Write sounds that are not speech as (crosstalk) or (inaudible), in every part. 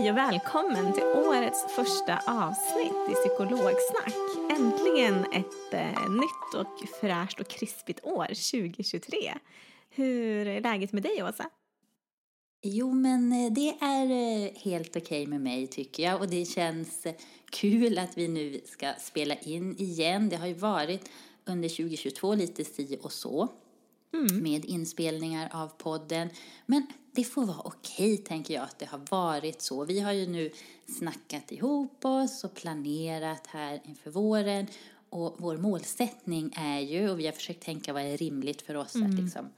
Hej och välkommen till årets första avsnitt i Psykologsnack. Äntligen ett eh, nytt och fräscht och krispigt år 2023. Hur är läget med dig, Åsa? Jo, men eh, det är eh, helt okej okay med mig tycker jag och det känns eh, kul att vi nu ska spela in igen. Det har ju varit under 2022 lite si och så mm. med inspelningar av podden. Men det får vara okej, tänker jag, att det har varit så. Vi har ju nu snackat ihop oss och planerat här inför våren och vår målsättning är ju, och vi har försökt tänka vad är rimligt för oss mm. att liksom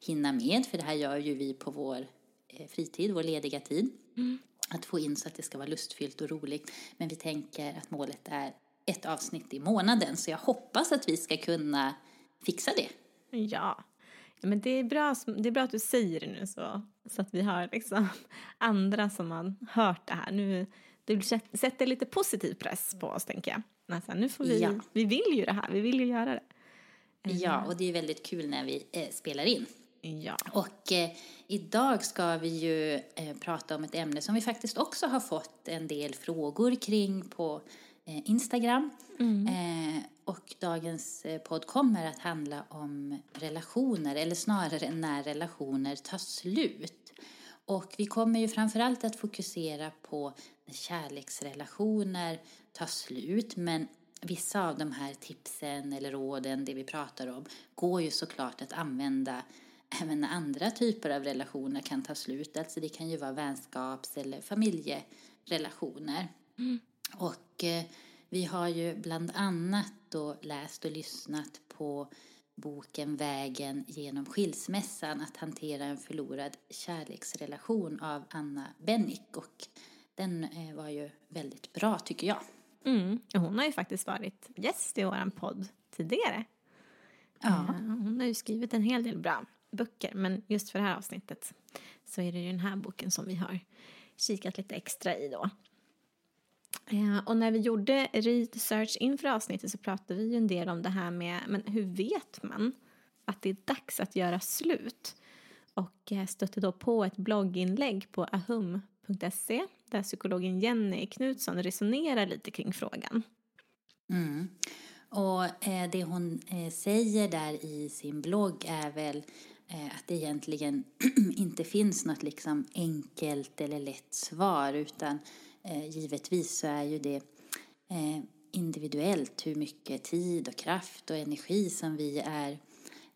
hinna med, för det här gör ju vi på vår Eh, fritid, vår lediga tid. Mm. Att få in så att det ska vara lustfyllt och roligt. Men vi tänker att målet är ett avsnitt i månaden. Så jag hoppas att vi ska kunna fixa det. Ja, men det är bra, det är bra att du säger det nu så, så att vi har liksom (laughs) andra som har hört det här. Nu, det sätter lite positiv press på oss, tänker jag. Alltså, nu får vi, ja. vi vill ju det här, vi vill ju göra det. Ja, och det är väldigt kul när vi eh, spelar in. Ja. Och eh, idag ska vi ju eh, prata om ett ämne som vi faktiskt också har fått en del frågor kring på eh, Instagram. Mm. Eh, och dagens eh, podd kommer att handla om relationer, eller snarare när relationer tar slut. Och vi kommer ju framförallt att fokusera på när kärleksrelationer tar slut, men vissa av de här tipsen eller råden, det vi pratar om, går ju såklart att använda (laughs) även andra typer av relationer kan ta slut. Alltså det kan ju vara vänskaps eller familjerelationer. Mm. Och eh, vi har ju bland annat då läst och lyssnat på boken Vägen genom skilsmässan att hantera en förlorad kärleksrelation av Anna Bennick och den eh, var ju väldigt bra tycker jag. Mm. Hon har ju faktiskt varit gäst i vår podd tidigare. Ja. Eh, hon har ju skrivit en hel del bra böcker men just för det här avsnittet så är det ju den här boken som vi har kikat lite extra i då. Eh, och när vi gjorde research inför avsnittet så pratade vi ju en del om det här med men hur vet man att det är dags att göra slut? Och eh, stötte då på ett blogginlägg på ahum.se där psykologen Jenny Knutsson resonerar lite kring frågan. Mm. Och eh, det hon säger där i sin blogg är väl att det egentligen (clears throat) inte finns något liksom enkelt eller lätt svar utan eh, givetvis så är ju det eh, individuellt hur mycket tid och kraft och energi som vi är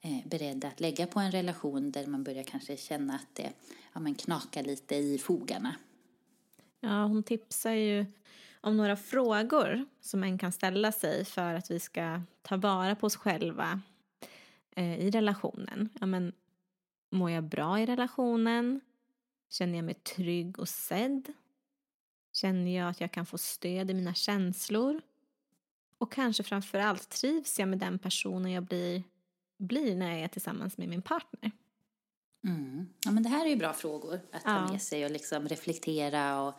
eh, beredda att lägga på en relation där man börjar kanske känna att det ja, men knakar lite i fogarna. Ja, hon tipsar ju om några frågor som en kan ställa sig för att vi ska ta vara på oss själva eh, i relationen. Ja, men Mår jag bra i relationen? Känner jag mig trygg och sedd? Känner jag att jag kan få stöd i mina känslor? Och kanske framför allt trivs jag med den personen jag blir blir när jag är tillsammans med min partner. Mm. Ja, men det här är ju bra frågor att ta Ja. med sig och liksom reflektera och,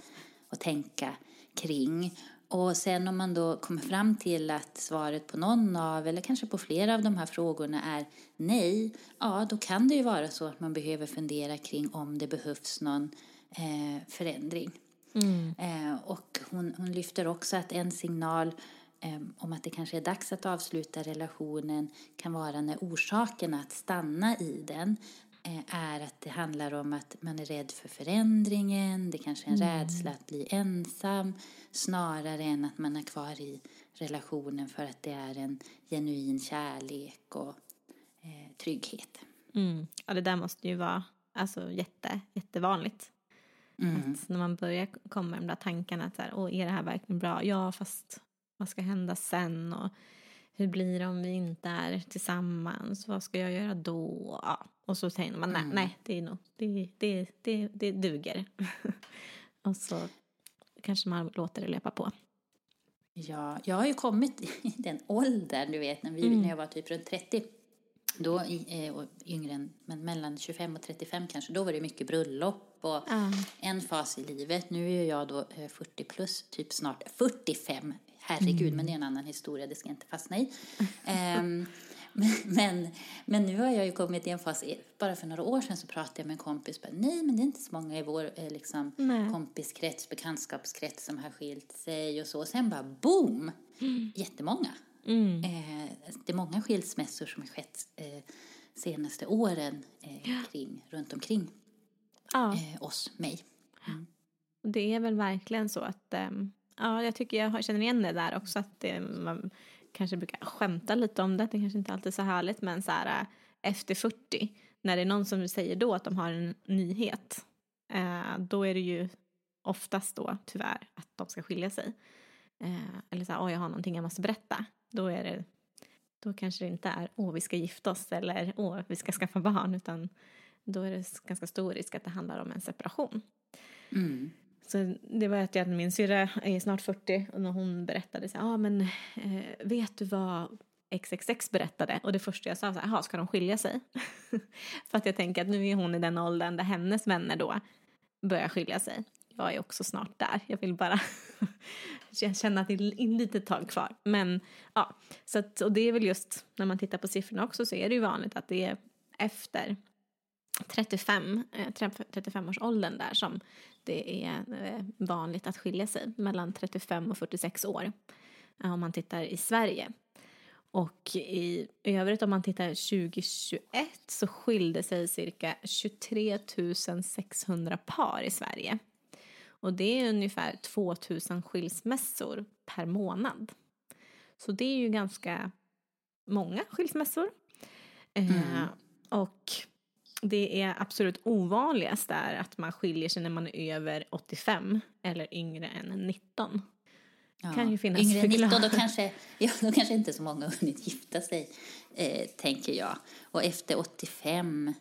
och tänka kring. Och sen om man då kommer fram till att svaret på någon av, eller kanske på flera av de här frågorna är nej, ja då kan det ju vara så att man behöver fundera kring om det behövs någon eh, förändring. Eh, och hon, hon lyfter också att en signal eh, om att det kanske är dags att avsluta relationen kan vara när orsaken att stanna i den eh, är att det handlar om att man är rädd för förändringen, det kanske är en rädsla att bli ensam snarare än att man är kvar i relationen för att det är en genuin kärlek och eh, trygghet. Mm. Ja, det där måste ju vara alltså, jätte, jättevanligt. Att när man börjar komma med de där tankarna att så här, Åh, är det här verkligen bra? Ja, fast vad ska hända sen? Och hur blir det om vi inte är tillsammans? Vad ska jag göra då? Ja. Och så tänker man, nej, nej det, är nog, det, det, det, det duger. (laughs) och så kanske man låter det löpa på. Ja, jag har ju kommit i den åldern, du vet, när, vi, när jag var typ runt 30. Då, eh, yngre än, men mellan 25 och 35 kanske, då var det mycket bröllop och en fas i livet. Nu är jag då eh, 40 plus, typ snart 45. Herregud, men det är en annan historia, det ska jag inte fastna i. Ehm, (laughs) men, men, nu har jag ju kommit i en fas, bara för några år sedan så pratade jag med en kompis, bara, nej men det är inte så många i vår eh, liksom, Nej. kompiskrets, bekantskapskrets som har skilt sig och så. Och sen bara boom! Jättemånga. Eh, det är många skilsmässor som har skett eh, senaste åren eh, kring, runt omkring Ja. eh, oss, mig. Det är väl verkligen så att, ehm, ja, jag tycker jag känner igen det där också att det, man kanske brukar skämta lite om det, det kanske inte alltid är så härligt, men så här efter 40, när det är någon som säger då att de har en nyhet, då är det ju oftast då tyvärr att de ska skilja sig. Eh, eller så här, åh jag har någonting jag måste berätta. Då är det, då kanske det inte är, åh vi ska gifta oss eller åh vi ska skaffa barn, utan då är det ganska stor risk att det handlar om en separation. Mm. Så det var att jag, min syrra är snart 40 och när hon berättade så här, ah, men eh, vet du vad XXX berättade? Och det första jag sa så här, "Jaha, ska de skilja sig? (laughs) För att jag tänker att nu är hon i den åldern där hennes vänner då börjar skilja sig. Jag är också snart där. Jag vill bara jag känner att det är ett litet tag kvar. Men ja, så att, och det är väl just när man tittar på siffrorna också så är det ju vanligt att det är efter 35, 35-årsåldern eh, där som det är eh, vanligt att skilja sig mellan 35 och 46 år eh, om man tittar i Sverige. Och i övrigt om man tittar 2021 så skilde sig cirka 23 600 par i Sverige. Och det är ungefär 2 000 skilsmässor per månad. Så det är ju ganska många skilsmässor. Eh, och det är absolut ovanligast är att man skiljer sig när man är över 85 eller yngre än 19. Ja. Kan ju finnas Yngre än 19, då kanske, ja, då kanske inte så många har hunnit gifta sig, eh, tänker jag. Och efter 85,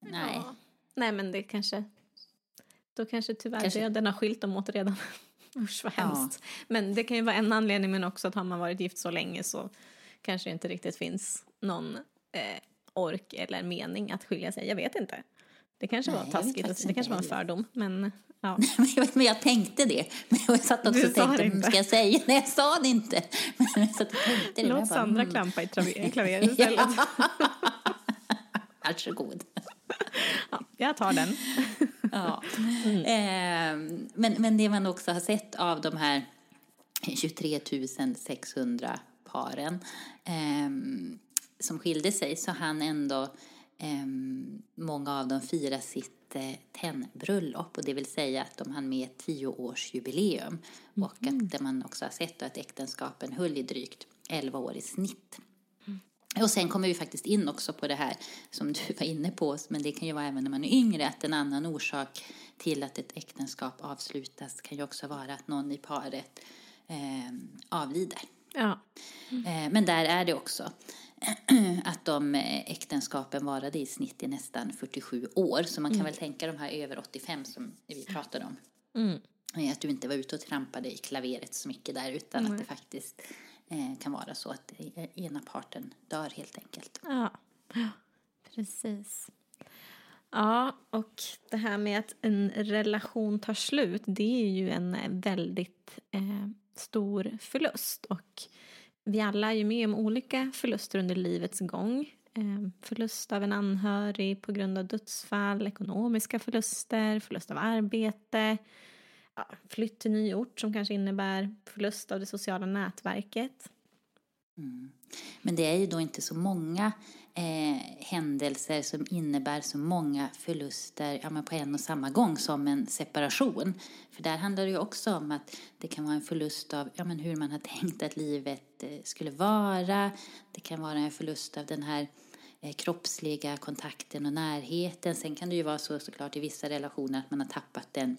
nej. Ja. Nej men det kanske, då kanske tyvärr Kanske- döden har skilt dem åt redan. (laughs) Usch vad Ja. hemskt. Men det kan ju vara en anledning men också att har man varit gift så länge så kanske det inte riktigt finns någon eh, ork eller mening att skilja sig. Jag vet inte. Det kanske Nej, var taskigt, det kanske var en fördom. Men ja. (laughs) Men jag, tänkte det. Men jag satt också Du och tänkte, "Mm, inte." ska jag säga? Nej, jag sa det inte. (laughs) Men jag satt och tänkte det. Låt jag bara, Sandra mm. klampa i klaveret istället. Varsågod. Ja, jag tar den. (laughs) Ja. Ehm, men, men det man också har sett av de här 23 600 paren ehm, som skilde sig så han ändå ehm, många av dem fira sitt eh, tennbröllop och det vill säga att de hann med tioårsjubileum och att man också har sett att äktenskapen höll i drygt 11 år i snitt. Och sen kommer vi faktiskt in också på det här som du var inne på, men det kan ju vara även när man är yngre, att en annan orsak till att ett äktenskap avslutas kan ju också vara att någon i paret eh, avlider. Ja. Eh, men där är det också (clears throat) att de eh, äktenskapen varade i snitt i nästan 47 år, så man kan väl tänka de här över 85 som vi pratade om. Mm. Eh, Att du inte var ute och trampade i klaveret så mycket där utan att det faktiskt Eh, kan vara så att eh, ena parten dör helt enkelt. Ja, precis. Ja, och det här med att en relation tar slut, det är ju en eh, väldigt eh, stor förlust. Och vi alla är ju med om olika förluster under livets gång. Eh, förlust av en anhörig på grund av dödsfall, ekonomiska förluster, förlust av arbete, ja, flytt till ny ort som kanske innebär förlust av det sociala nätverket. Mm. Men det är ju då inte så många eh, händelser som innebär så många förluster ja, på en och samma gång som en separation. För där handlar det ju också om att det kan vara en förlust av ja, men hur man har (laughs) tänkt att livet eh, skulle vara. Det kan vara en förlust av den här eh, kroppsliga kontakten och närheten. Sen kan det ju vara så såklart i vissa relationer att man har tappat den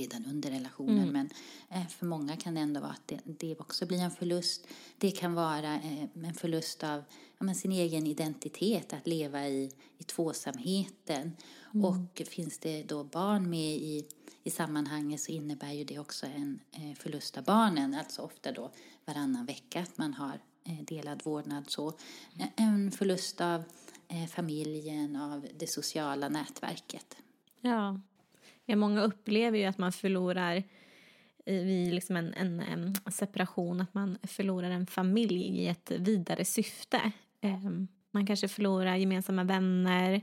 redan under relationen. Mm. Men eh, för många kan det ändå vara att det, det också blir en förlust. Det kan vara eh, en förlust av ja, sin egen identitet, att leva i, i tvåsamheten. Mm. Och finns det då barn med i, i sammanhanget så innebär ju det också en eh, förlust av barnen, alltså ofta då varannan vecka att man har delad vårdnad. Så en förlust av familjen, av det sociala nätverket. Ja, många upplever ju att man förlorar vid liksom en, en, en, separation, att man förlorar en familj i ett vidare syfte. Man kanske förlorar gemensamma vänner,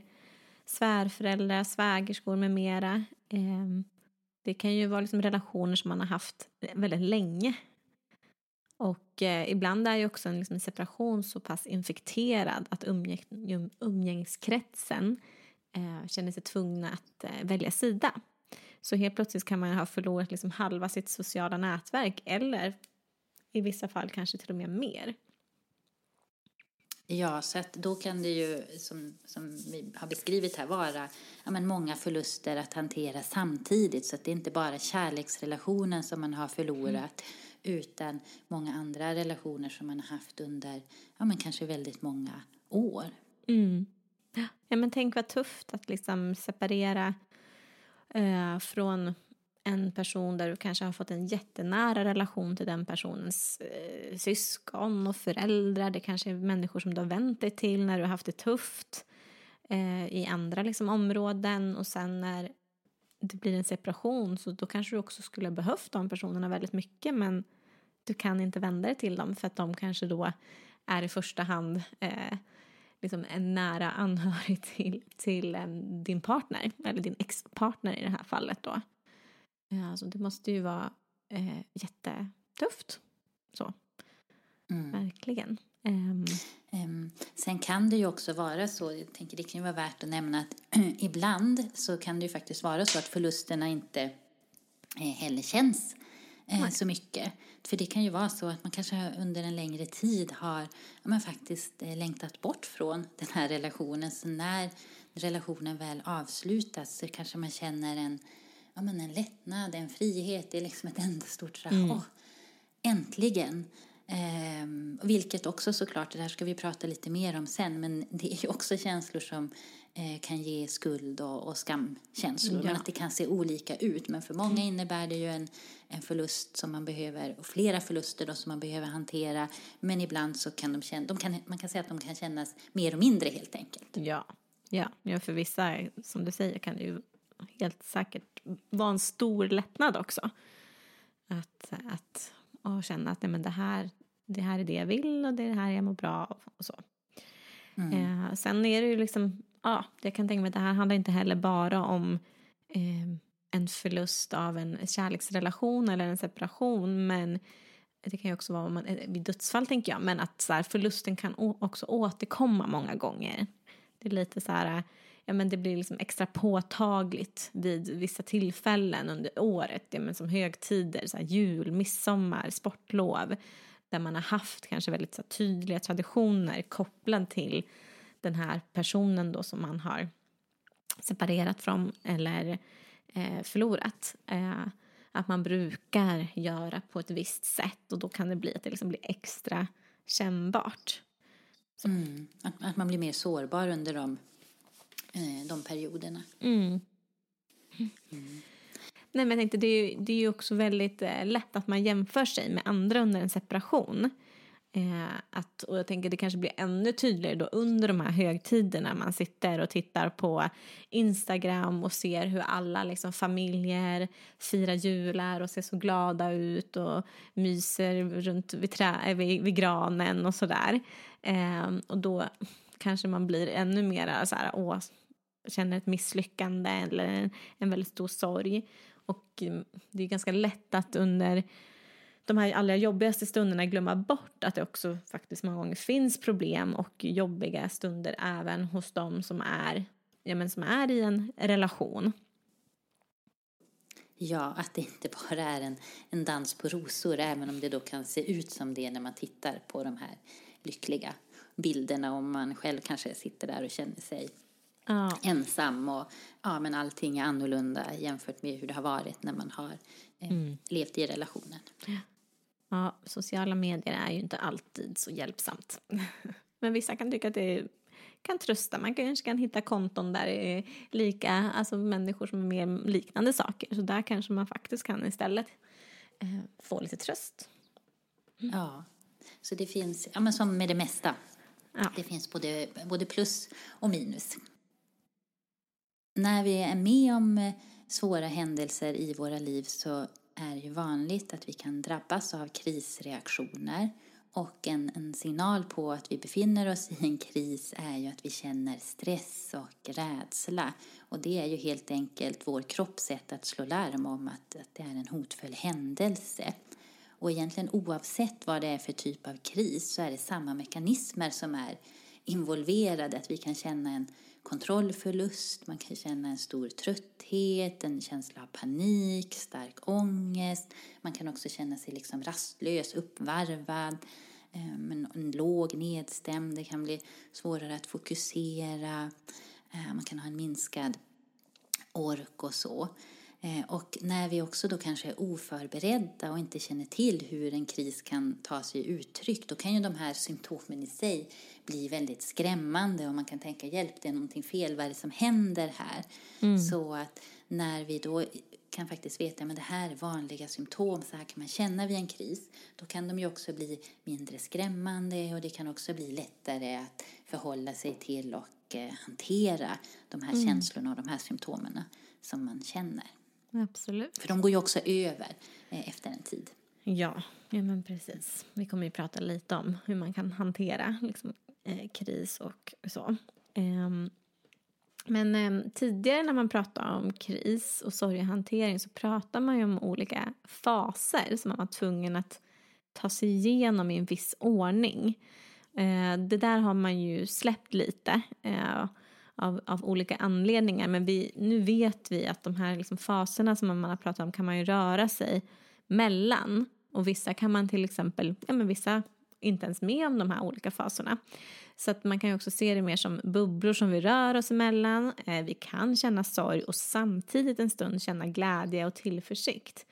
svärföräldrar, svägerskor med mera. Det kan ju vara liksom relationer som man har haft väldigt länge. Och eh, ibland är ju också en liksom separation så pass infekterad att umgäng, umgängskretsen eh, känner sig tvungna att eh, välja sida. Så helt plötsligt kan man ha förlorat liksom halva sitt sociala nätverk eller i vissa fall kanske till och med mer. Ja, så att då kan det ju, som, som vi har beskrivit här, vara ja, men många förluster att hantera samtidigt. Så att det är inte bara kärleksrelationen som man har förlorat, mm. utan många andra relationer som man har haft under, ja men kanske väldigt många år. Mm. Ja, men tänk vad tufft att liksom separera eh, från en person där du kanske har fått en jättenära relation till den personens eh, syskon och föräldrar. Det kanske är människor som du har vänt dig till när du har haft det tufft eh, i andra liksom, områden. Och sen när det blir en separation så då kanske du också skulle ha behövt de personerna väldigt mycket men du kan inte vända dig till dem för att de kanske då är i första hand eh, liksom en nära anhörig (laughs) till, till en, din partner, eller din ex-partner i det här fallet då. Ja, så det måste ju vara eh, jättetufft. Så. Mm. Verkligen. Um. Um, sen kan det ju också vara så, jag tänker det kan ju vara värt att nämna att (clears throat) ibland så kan det ju faktiskt vara så att förlusterna inte eh, heller känns eh, så mycket. För det kan ju vara så att man kanske under en längre tid har ja, faktiskt eh, längtat bort från (laughs) den här relationen. Så när relationen väl avslutas så kanske man känner en, ja, men en lättnad, en frihet. Det är liksom ett enda stort så mm. äntligen. Eh, vilket också såklart, det här ska vi prata lite mer om sen, men det är ju också känslor som kan ge skuld och, och skamkänslor. Ja. Men att det kan se olika ut. Men för många innebär det ju en, en förlust som man behöver, och flera förluster då som man behöver hantera. Men ibland så kan de känna, de kan, man kan säga att de kan kännas mer och mindre helt enkelt. Ja, ja. ja för vissa, som du säger, kan det ju helt säkert vara en stor lättnad också. Att, att och känna att nej, men det, här, det här är det jag vill och det är det här jag mår bra av och så. Mm. Eh, sen är det ju liksom, ja, jag kan tänka mig att det här handlar inte heller bara om eh, en förlust av en kärleksrelation eller en separation men det kan ju också vara man, eh, vid dödsfall tänker jag men att så här, förlusten kan också återkomma många gånger. Det är lite så här, ja men det blir liksom extra påtagligt vid vissa tillfällen under året, ja, men som högtider, så här, jul, midsommar, sportlov där man har haft kanske väldigt så här, tydliga traditioner kopplade till den här personen då som man har separerat från eller eh, förlorat. Eh, att man brukar göra på ett visst sätt och då kan det bli att det liksom blir extra kännbart. Mm. Att, att, man blir mer sårbar under de, eh, de perioderna. Mm. Mm. Nej, men jag tänkte, det, är ju, det är också väldigt eh, lätt att man jämför sig med andra under en separation. Eh, att, och jag tänker det kanske blir ännu tydligare då under de här högtiderna man sitter och tittar på Instagram och ser hur alla liksom, familjer firar jular och ser så glada ut och myser runt vid, trä, eh, vid, vid granen och sådär. Eh, och då kanske man blir ännu mer så här, åh, känner ett misslyckande eller en, en väldigt stor sorg. Och mm, det är ganska lätt att under de här allra jobbigaste stunderna glömma bort att det också faktiskt många gånger finns problem och jobbiga stunder även hos dem som är, ja, men som är i en relation. Ja, att det inte bara är en, en dans på rosor, även om det då kan se ut som det när man tittar på de här lyckliga bilderna och man själv kanske sitter där och känner sig ja. ensam och ja, men allting är annorlunda jämfört med hur det har varit när man har eh, mm. levt i relationen. Ja, sociala medier är ju inte alltid så hjälpsamt. (laughs) Men vissa kan tycka att det kan trösta. Man kanske kan hitta konton där det är lika, alltså människor som är mer liknande saker. Så där kanske man faktiskt kan istället eh, få lite tröst. Mm. Ja, så det finns, ja men som med det mesta. Ja. Det finns både, både plus och minus. När vi är med om eh, svåra händelser i våra liv så är ju vanligt att vi kan drabbas av krisreaktioner och en, en, signal på att vi befinner oss i en kris är ju att vi känner stress och rädsla. Och det är ju helt enkelt vår kropps sätt att slå larm om att, att det är en hotfull händelse. Och egentligen oavsett vad det är för typ av kris så är det samma mekanismer som är involverade. Att vi kan känna en kontrollförlust, man kan känna en stor trötthet, en känsla av panik, stark ångest. Man kan också känna sig liksom rastlös, uppvarvad, eh, en låg, nedstämd. Det kan bli svårare att fokusera. Eh, man kan ha en minskad ork och så. Eh, och när vi också då kanske är oförberedda och inte känner till hur en kris kan ta sig uttryck, då kan ju de här symptomen i sig bli väldigt skrämmande och man kan tänka hjälp, det är någonting fel, vad är det som händer här? Mm. Så att när vi då kan faktiskt veta att det här är vanliga symptom, så här kan man känna vid en kris, då kan de ju också bli mindre skrämmande och det kan också bli lättare att förhålla sig till och eh, hantera de här mm. känslorna och de här symptomen som man känner. Absolut. För de går ju också över eh, efter en tid. Ja, ja men precis. Vi kommer ju prata lite om hur man kan hantera liksom, eh, kris och så. Eh, men eh, tidigare när man pratade om kris och sorgehantering så pratade man ju om olika faser som man var tvungen att ta sig igenom i en viss ordning. Eh, det där har man ju släppt lite. Av, av olika anledningar. Men vi, nu vet vi att de här liksom faserna som man har pratat om kan man ju röra sig mellan. Och vissa kan man till exempel, ja men vissa inte ens med om de här olika faserna. Så att man kan ju också se det mer som bubblor som vi rör oss emellan. Eh, vi kan känna sorg och samtidigt en stund känna glädje och tillförsikt.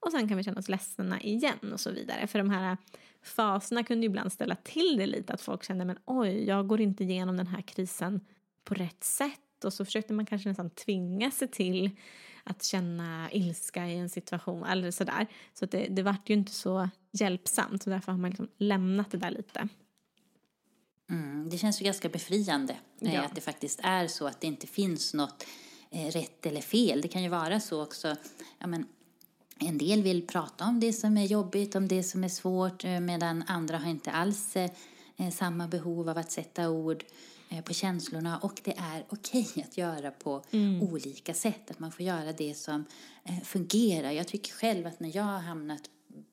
Och sen kan vi känna oss ledsna igen och så vidare. För de här faserna kunde ju ibland ställa till det lite att folk kände men oj, jag går inte igenom den här krisen på rätt sätt och så försökte man kanske nästan tvinga sig till att känna ilska i en situation eller sådär. Så det, det vart ju inte så hjälpsamt och därför har man liksom lämnat det där lite. Mm, det känns ju ganska befriande eh, ja. att det faktiskt är så att det inte finns något eh, rätt eller fel. Det kan ju vara så också, ja, men, en del vill prata om det som är jobbigt, om det som är svårt, eh, medan andra har inte alls eh, samma behov av att sätta ord på känslorna och det är okej okay att göra på mm. olika sätt. Att man får göra det som eh, fungerar. Jag tycker själv att när jag har hamnat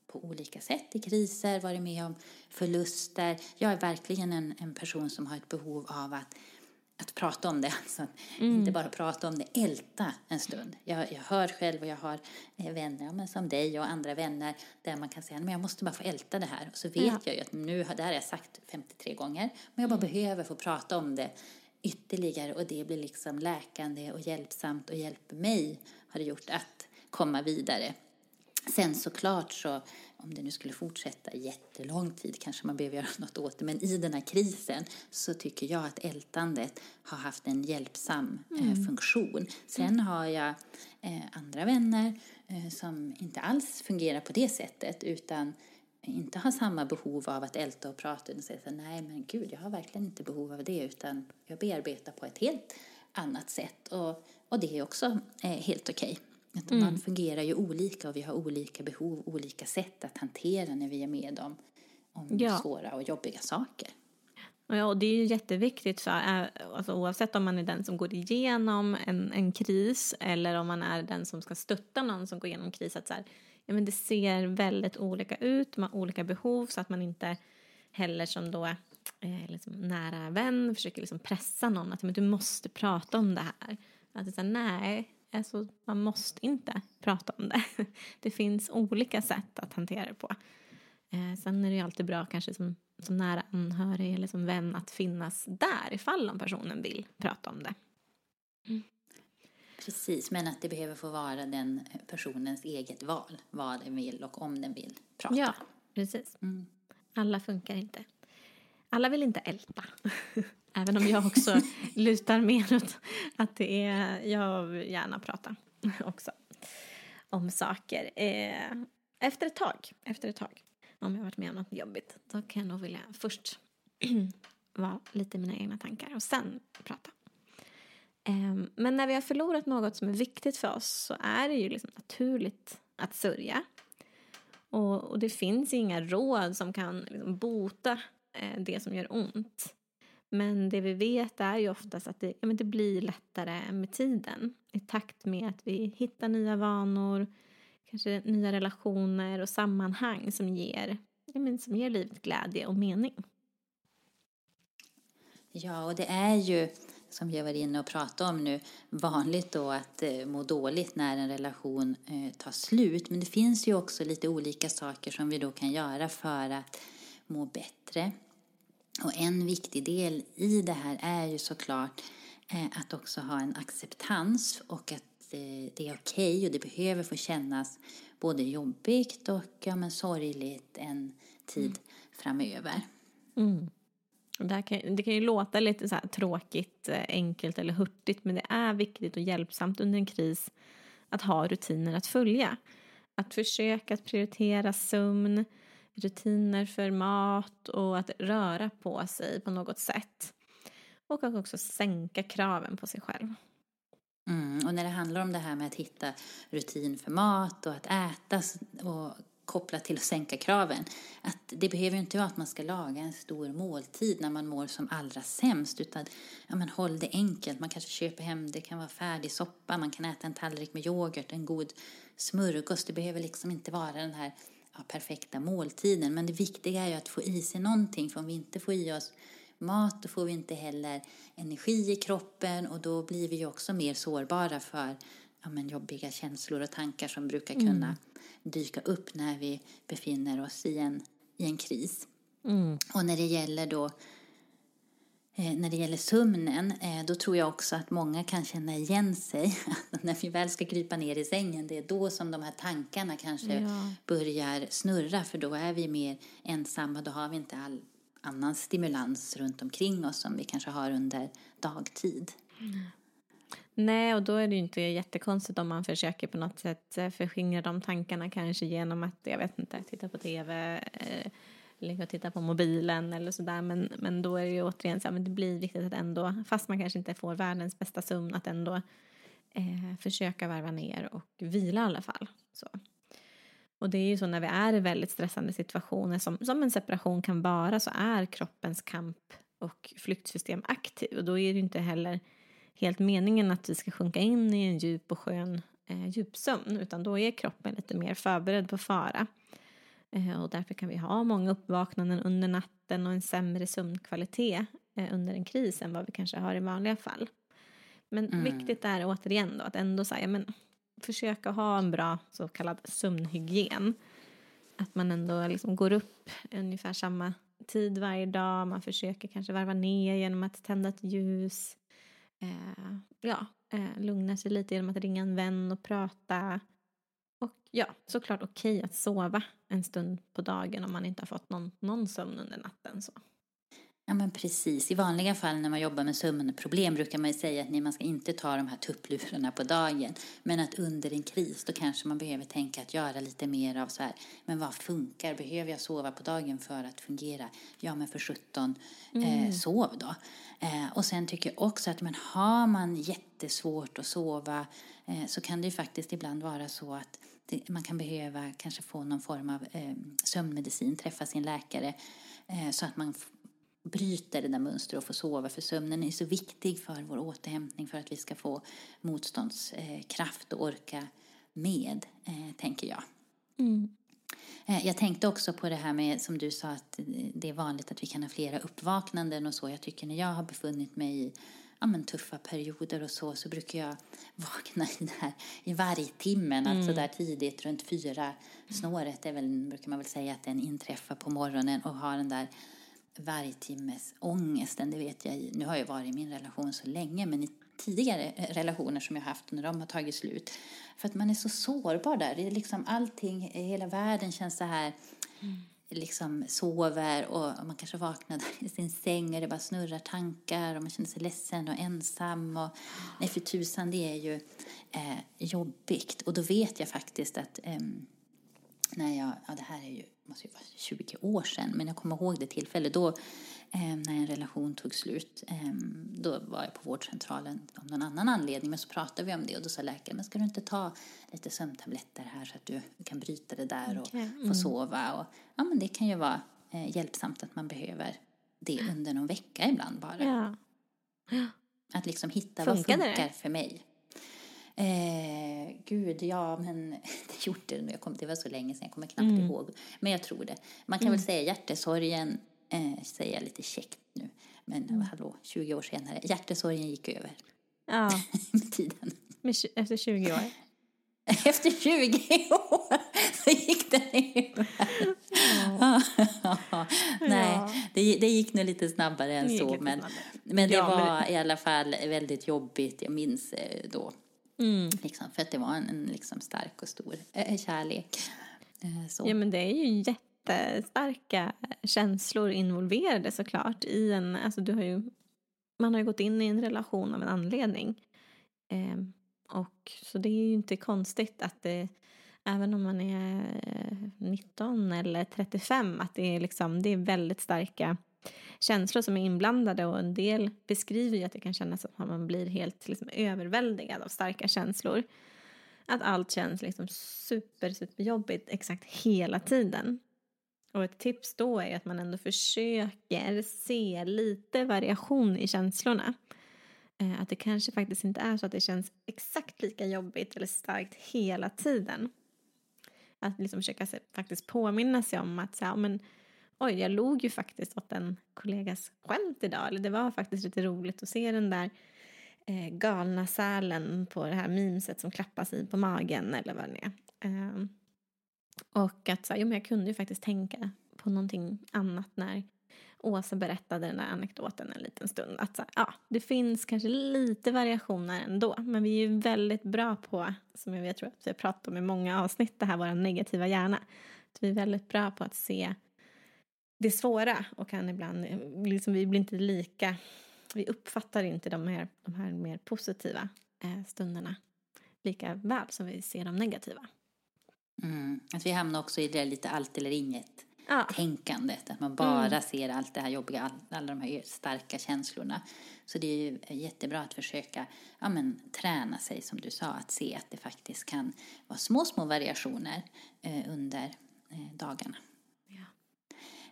på olika sätt i kriser, varit med om förluster. Jag är verkligen en, en person som har ett behov av att att prata om det. Alltså, mm. Inte bara prata om det, älta en stund. Jag, jag hör själv och jag har eh, vänner men som dig och andra vänner där man kan säga men jag måste bara få älta det här. Och så vet ja. jag ju att nu, det här har jag sagt 53 gånger, men jag bara mm. behöver få prata om det ytterligare och det blir liksom läkande och hjälpsamt och hjälper mig har det gjort att komma vidare. Sen såklart så, om det nu skulle fortsätta jättelång tid kanske man behöver göra (laughs) något åt det, men i den här krisen så tycker jag att ältandet har haft en hjälpsam eh, mm. funktion. Sen mm. har jag eh, andra vänner eh, som inte alls fungerar på det sättet utan inte har samma behov av att älta och prata utan säger så här, nej men gud, jag har verkligen inte behov av det utan jag bearbetar på ett helt annat sätt och, och det är också helt okej. Okay. Mm. Man fungerar ju olika och vi har olika behov, olika sätt att hantera när vi är med om, om ja. svåra och jobbiga saker. Ja, och det är ju jätteviktigt för, eh, alltså, oavsett om man är den som går igenom en, en kris eller om man är den som ska stötta någon som går igenom kris. Att så här, ja, men det ser väldigt olika ut, man har olika behov så att man inte heller som då eh, liksom nära vän försöker liksom pressa någon att men du måste prata om det här. Att det är så här, nej, alltså, man måste inte prata om det. (laughs) Det finns olika sätt att hantera det på. Eh, sen är det ju alltid bra kanske som, som nära anhörig eller som vän att finnas där ifall om personen vill prata om det. Mm. Precis, men att det behöver få vara den personens eget val vad den vill och om den vill prata. Ja, precis. Mm. Alla funkar inte. Alla vill inte älta. (laughs) Även om jag också (laughs) lutar mer åt att det är, jag gärna prata också om saker. Eh, efter ett tag, efter ett tag, om jag varit med om något jobbigt, då kan jag nog vilja först (clears throat) vara lite i mina egna tankar och sen prata. Ehm, men när vi har förlorat något som är viktigt för oss så är det ju liksom naturligt att sörja. Och, och det finns inga råd som kan liksom bota eh, det som gör ont. Men det vi vet är ju oftast att det, ja, men det blir lättare med tiden. I takt med att vi hittar nya vanor, kanske nya relationer och sammanhang som ger, ja, men som ger livet glädje och mening. Ja, och det är ju som vi har varit inne och pratat om nu, vanligt då att eh, må dåligt när en relation eh, tar slut. Men det finns ju också lite olika saker som vi då kan göra för att må bättre. Och en viktig del i det här är ju såklart eh, att också ha en acceptans och att det är okej okay och det behöver få kännas både jobbigt och ja, men sorgligt en tid mm. framöver. Mm. Det, kan, det kan ju låta lite så tråkigt, eh, enkelt eller hurtigt men det är viktigt och hjälpsamt under en kris att ha rutiner att följa. Att försöka att prioritera sömn, rutiner för mat och att röra på sig på något sätt. Och att också sänka kraven på sig själv. Mm, och när det handlar om det här med att hitta rutin för mat och att äta och kopplat till att sänka kraven. Att det behöver ju inte vara att man ska laga en stor måltid när man mår som allra sämst utan ja, men håll det enkelt. Man kanske köper hem, det kan vara färdig soppa, man kan äta en tallrik med yoghurt, en god smörgås. Det behöver liksom inte vara den här ja, perfekta måltiden. Men det viktiga är ju att få i sig någonting för om vi inte får i oss mat då får vi inte heller energi i kroppen och då blir vi ju också mer sårbara för ja, men jobbiga känslor och tankar som brukar kunna mm dyka upp när vi befinner oss i en, i en kris. Mm. Och när det gäller då när det gäller sömnen, eh, då tror jag också att många kan känna igen sig. (laughs) när vi väl ska krypa ner i sängen, det är då som de här tankarna kanske ja. börjar snurra, för då är vi mer ensamma, då har vi inte all annan stimulans runt omkring oss som vi kanske har under dagtid. Mm. Nej, och då är det ju inte jättekonstigt om man försöker på något sätt eh, förskingra de tankarna kanske genom att, jag vet inte, titta på tv, eh, ligga och titta på mobilen eller sådär. Men, men då är det ju återigen så här, men det blir viktigt att ändå, fast man kanske inte får världens bästa sömn, att ändå eh, försöka varva ner och vila i alla fall. Så. Och det är ju så när vi är i väldigt stressande situationer som, som en separation kan vara så är kroppens kamp och flyktsystem aktiv och då är det ju inte heller helt meningen att vi ska sjunka in i en djup och skön eh, djupsömn utan då är kroppen lite mer förberedd på fara. Eh, och därför kan vi ha många uppvaknanden under natten och en sämre sömnkvalitet eh, under en kris än vad vi kanske har i vanliga fall. Men mm. viktigt är återigen då att ändå säga men försöka ha en bra så kallad sömnhygien. Att man ändå liksom går upp ungefär samma tid varje dag. Man försöker kanske varva ner genom att tända ett ljus eh, ja, eh, lugna sig lite genom att ringa en vän och prata. Och ja, såklart okej okay att sova en stund på dagen om man inte har fått någon, någon sömn under natten. Så. Ja men precis. I vanliga fall när man jobbar med sömnproblem brukar man ju säga att nej, man ska inte ta de här tupplurarna på dagen. Men att under en kris då kanske man behöver tänka att göra lite mer av så här, men vad funkar? Behöver jag sova på dagen för att fungera? Ja men för 17, eh, mm. eh, sov då. Eh, och sen tycker jag också att men har man jättesvårt att sova eh, så kan det ju faktiskt ibland vara så att det, man kan behöva kanske få någon form av eh, sömnmedicin, träffa sin läkare eh, så att man bryter det där mönstret och får sova. För sömnen är så viktig för vår återhämtning för att vi ska få motståndskraft och orka med, eh, tänker jag. Mm. Eh, jag tänkte också på det här med, som du sa, att det är vanligt att vi kan ha flera uppvaknanden och så. Jag tycker när jag har befunnit mig i ja, men tuffa perioder och så, så brukar jag vakna i, det här, i vargtimmen, alltså mm. alltså där tidigt runt fyra snåret, är väl, brukar man väl säga att den inträffar på morgonen och har den där vargtimmes ångesten, det vet jag. Nu har jag varit i min relation så länge, men i tidigare relationer som jag haft när de har tagit slut. För att man är så sårbar där. Det är liksom allting, hela världen känns så här, mm. Liksom sover och man kanske vaknar (laughs) i sin säng och det bara snurrar tankar och man känner sig ledsen och ensam. Och, nej, för tusan, det är ju eh, jobbigt. Och då vet jag faktiskt att eh, när jag, ja det här är ju måste ju vara 20 år sedan, men jag kommer ihåg det tillfälle då eh, när en relation tog slut. Eh, då var jag på vårdcentralen av någon annan anledning, men så pratade vi om det och då sa läkaren, men ska du inte ta lite sömntabletter här så att du kan bryta det där och okay. mm. få sova? Och, ja, men det kan ju vara eh, hjälpsamt att man behöver det under någon vecka ibland bara. Ja. Att liksom hitta funkar vad funkar det? för mig. Eh, gud, ja, men (laughs) det gjorde det. Kom, det var så länge sedan, jag kommer knappt mm. ihåg. Men jag tror det. Man kan mm. väl säga hjärtesorgen, eh, säger jag lite käckt nu. Men mm. hallå, 20 år senare. Hjärtesorgen gick över. Ja. (laughs) med tiden. Med, efter 20 år? (laughs) Efter 20 år så (laughs) gick den. Ja. Nej, det, det gick nog lite snabbare än så. Men, men det ja, var men... i alla fall väldigt jobbigt. Jag minns eh, då Mm. Liksom, för att det var en, en liksom stark och stor äh, kärlek. Äh, så. Ja men det är ju jättestarka känslor involverade såklart i en, alltså du har ju, man har ju gått in i en relation av en anledning. Eh, och så det är ju inte konstigt att det, även om man är eh, 19 eller 35, att det är liksom, det är väldigt starka känslor som är inblandade och en del beskriver ju att det kan kännas som att man blir helt liksom överväldigad av starka känslor. Att allt känns liksom super, superjobbigt exakt hela tiden. Och ett tips då är att man ändå försöker se lite variation i känslorna. Eh, att det kanske faktiskt inte är så att det känns exakt lika jobbigt eller starkt hela tiden. Att liksom försöka faktiskt påminna sig om att så här, men oj, jag log ju faktiskt åt en kollegas skämt idag. Eller det var faktiskt lite roligt att se den där eh, galna sälen på det här mimset som klappas i på magen eller vad det är. Eh, och att så, jo, men jag kunde ju faktiskt tänka på någonting annat när Åsa berättade den där anekdoten en liten stund. Att så, ja, det finns kanske lite variationer ändå, men vi är ju väldigt bra på, som jag tror att vi har pratat om i många avsnitt, det här vår negativa hjärna. Att vi är väldigt bra på att se det svåra och kan ibland, liksom, vi blir inte lika, vi uppfattar inte de här, de här mer positiva eh, stunderna lika väl som vi ser de negativa. Mm. Att vi hamnar också i det lite allt eller inget ja. tänkandet, att man bara mm. ser allt det här jobbiga, all, alla de här starka känslorna. Så det är ju jättebra att försöka ja, men, träna sig, som du sa, att se att det faktiskt kan vara små, små variationer eh, under eh, dagarna.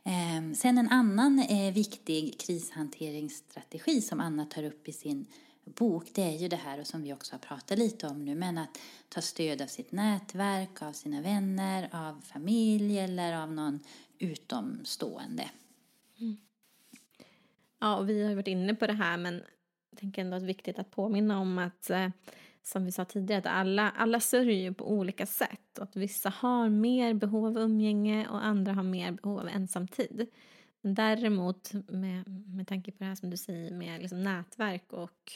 Ehm, sen en annan eh, viktig krishanteringsstrategi som Anna tar upp i sin bok, det är ju det här och som vi också har pratat lite om nu, men att ta stöd av sitt nätverk, av sina vänner, av familj eller av någon utomstående. Mm. Ja, och vi har varit inne på det här, men jag tänker ändå att det är viktigt att påminna om att eh, som vi sa tidigare, att alla, alla sörjer på olika sätt. Och att vissa har mer behov av umgänge och andra har mer behov av ensamtid. Men däremot, med, med tanke på det här som du säger med liksom nätverk och,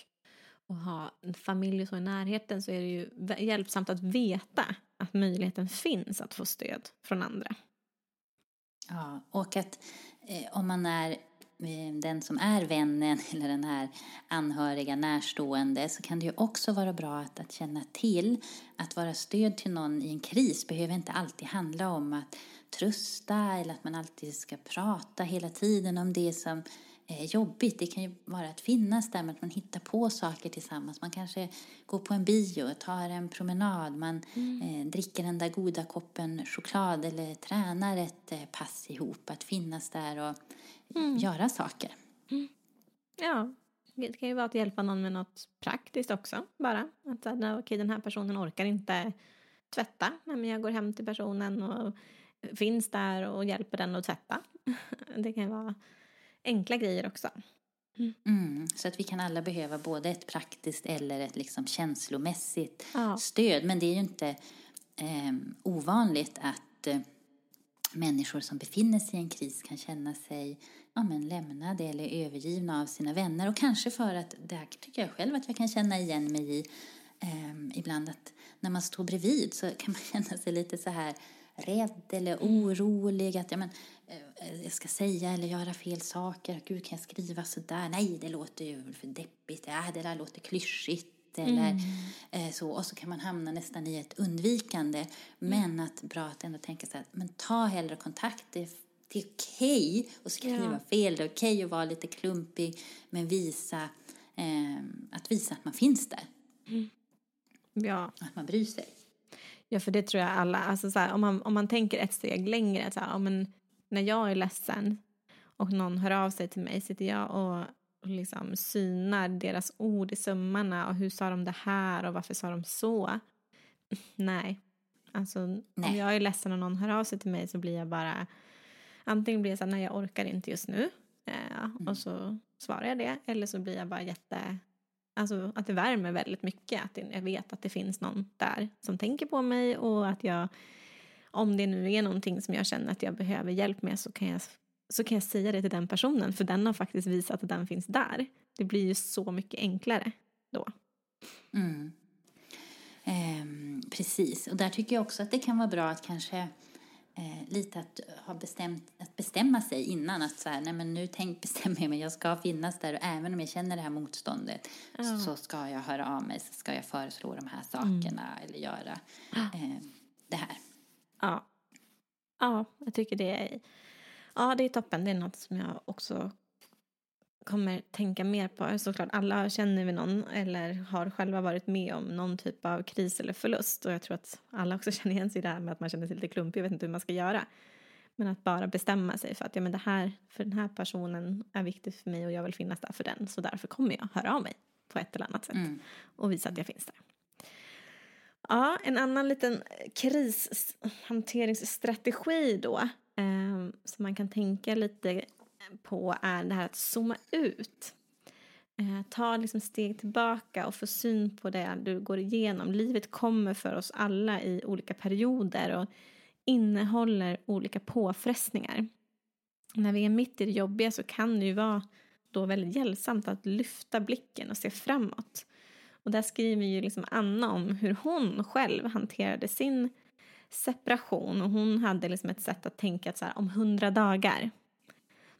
och ha en familj och så i närheten så är det ju hjälpsamt att veta att möjligheten finns att få stöd från andra. Ja, och att eh, om man är eh, den som är vännen (laughs) eller den här anhöriga närstående så kan det ju också vara bra att, att känna till att vara stöd till någon i en kris behöver inte alltid handla om att trösta eller att man alltid ska prata hela tiden om det som jobbigt. Det kan ju vara att finnas där med att man hittar på saker tillsammans. Man kanske går på en bio, tar en promenad, man mm. eh, dricker den där goda koppen choklad eller tränar ett eh, pass ihop. Att finnas där och mm. göra saker. Mm. Ja, det kan ju vara att hjälpa någon med något praktiskt också bara. Att okej, okay, den här personen orkar inte tvätta. Men jag går hem till personen och finns där och hjälper den att tvätta. (laughs) Det kan vara enkla grejer också. Mm. Mm, så att vi kan alla behöva både ett praktiskt eller ett liksom känslomässigt ja. stöd. Men det är ju inte eh, ovanligt att eh, människor som befinner sig i en kris kan känna sig ja, men lämnade eller övergivna av sina vänner. Och kanske för att, det här tycker jag själv att jag kan känna igen mig i eh, ibland, att när man står bredvid så kan man (laughs) känna sig lite så här rädd eller orolig. Att ja, men, eh, jag ska säga eller göra fel saker. Gud, kan jag skriva så där? Nej, det låter ju för deppigt. Ja, det där låter klyschigt. Eller mm. Eh, så. Och så kan man hamna nästan i ett undvikande. Mm. Men att bra att ändå tänka så här, men ta hellre kontakt. Det, det är okej okay att skriva ja. fel. Det är okej okay att vara lite klumpig. Men visa, eh, att visa att man finns där. Mm. Ja. Att man bryr sig. Ja, för det tror jag alla, alltså så här, om, man, om man tänker ett steg längre, så här, men när jag är ledsen och någon hör av sig till mig, sitter jag och liksom synar deras ord i sömmarna och hur sa de det här och varför sa de så? Nej. Alltså, Nej. om jag är ledsen och någon hör av sig till mig så blir jag bara, antingen blir jag så här, nej jag orkar inte just nu, eh, mm. och så svarar jag det, eller så blir jag bara jätte Alltså att det värmer väldigt mycket. Att jag vet att det finns någon där som tänker på mig och att jag, om det nu är någonting som jag känner att jag behöver hjälp med så kan jag, så kan jag säga det till den personen för den har faktiskt visat att den finns där. Det blir ju så mycket enklare då. Mm. Eh, precis, och där tycker jag också att det kan vara bra att kanske eh, lite att ha bestämt, att bestämma sig innan att så här, nej men nu tänk, bestämmer jag mig, jag ska finnas där och även om jag känner det här motståndet ja. så ska jag höra av mig, så ska jag föreslå de här sakerna mm. eller göra eh, det här. Ja. ja, jag tycker det är, ja det är toppen, det är något som jag också kommer tänka mer på. Såklart, alla känner vi någon eller har själva varit med om någon typ av kris eller förlust. Och jag tror att alla också (laughs) känner igen sig i det här med att man känner sig lite klumpig och vet inte hur man ska göra. Men att bara bestämma sig för att ja, men det här, för den här personen är viktigt för mig och jag vill finnas där för den. Så därför kommer jag höra av mig på ett eller annat sätt mm. och visa att jag finns där. Ja, en annan liten krishanteringsstrategi då eh, som man kan tänka lite på är det här att zooma ut. Eh, ta liksom steg tillbaka och få syn på det du går igenom. Livet kommer för oss alla i olika perioder och innehåller olika påfrestningar. När vi är mitt i det jobbiga så kan det ju vara då väldigt hjälpsamt att lyfta blicken och se framåt. Och där skriver ju liksom Anna om hur hon själv hanterade sin separation och hon hade liksom ett sätt att tänka att så här, om hundra dagar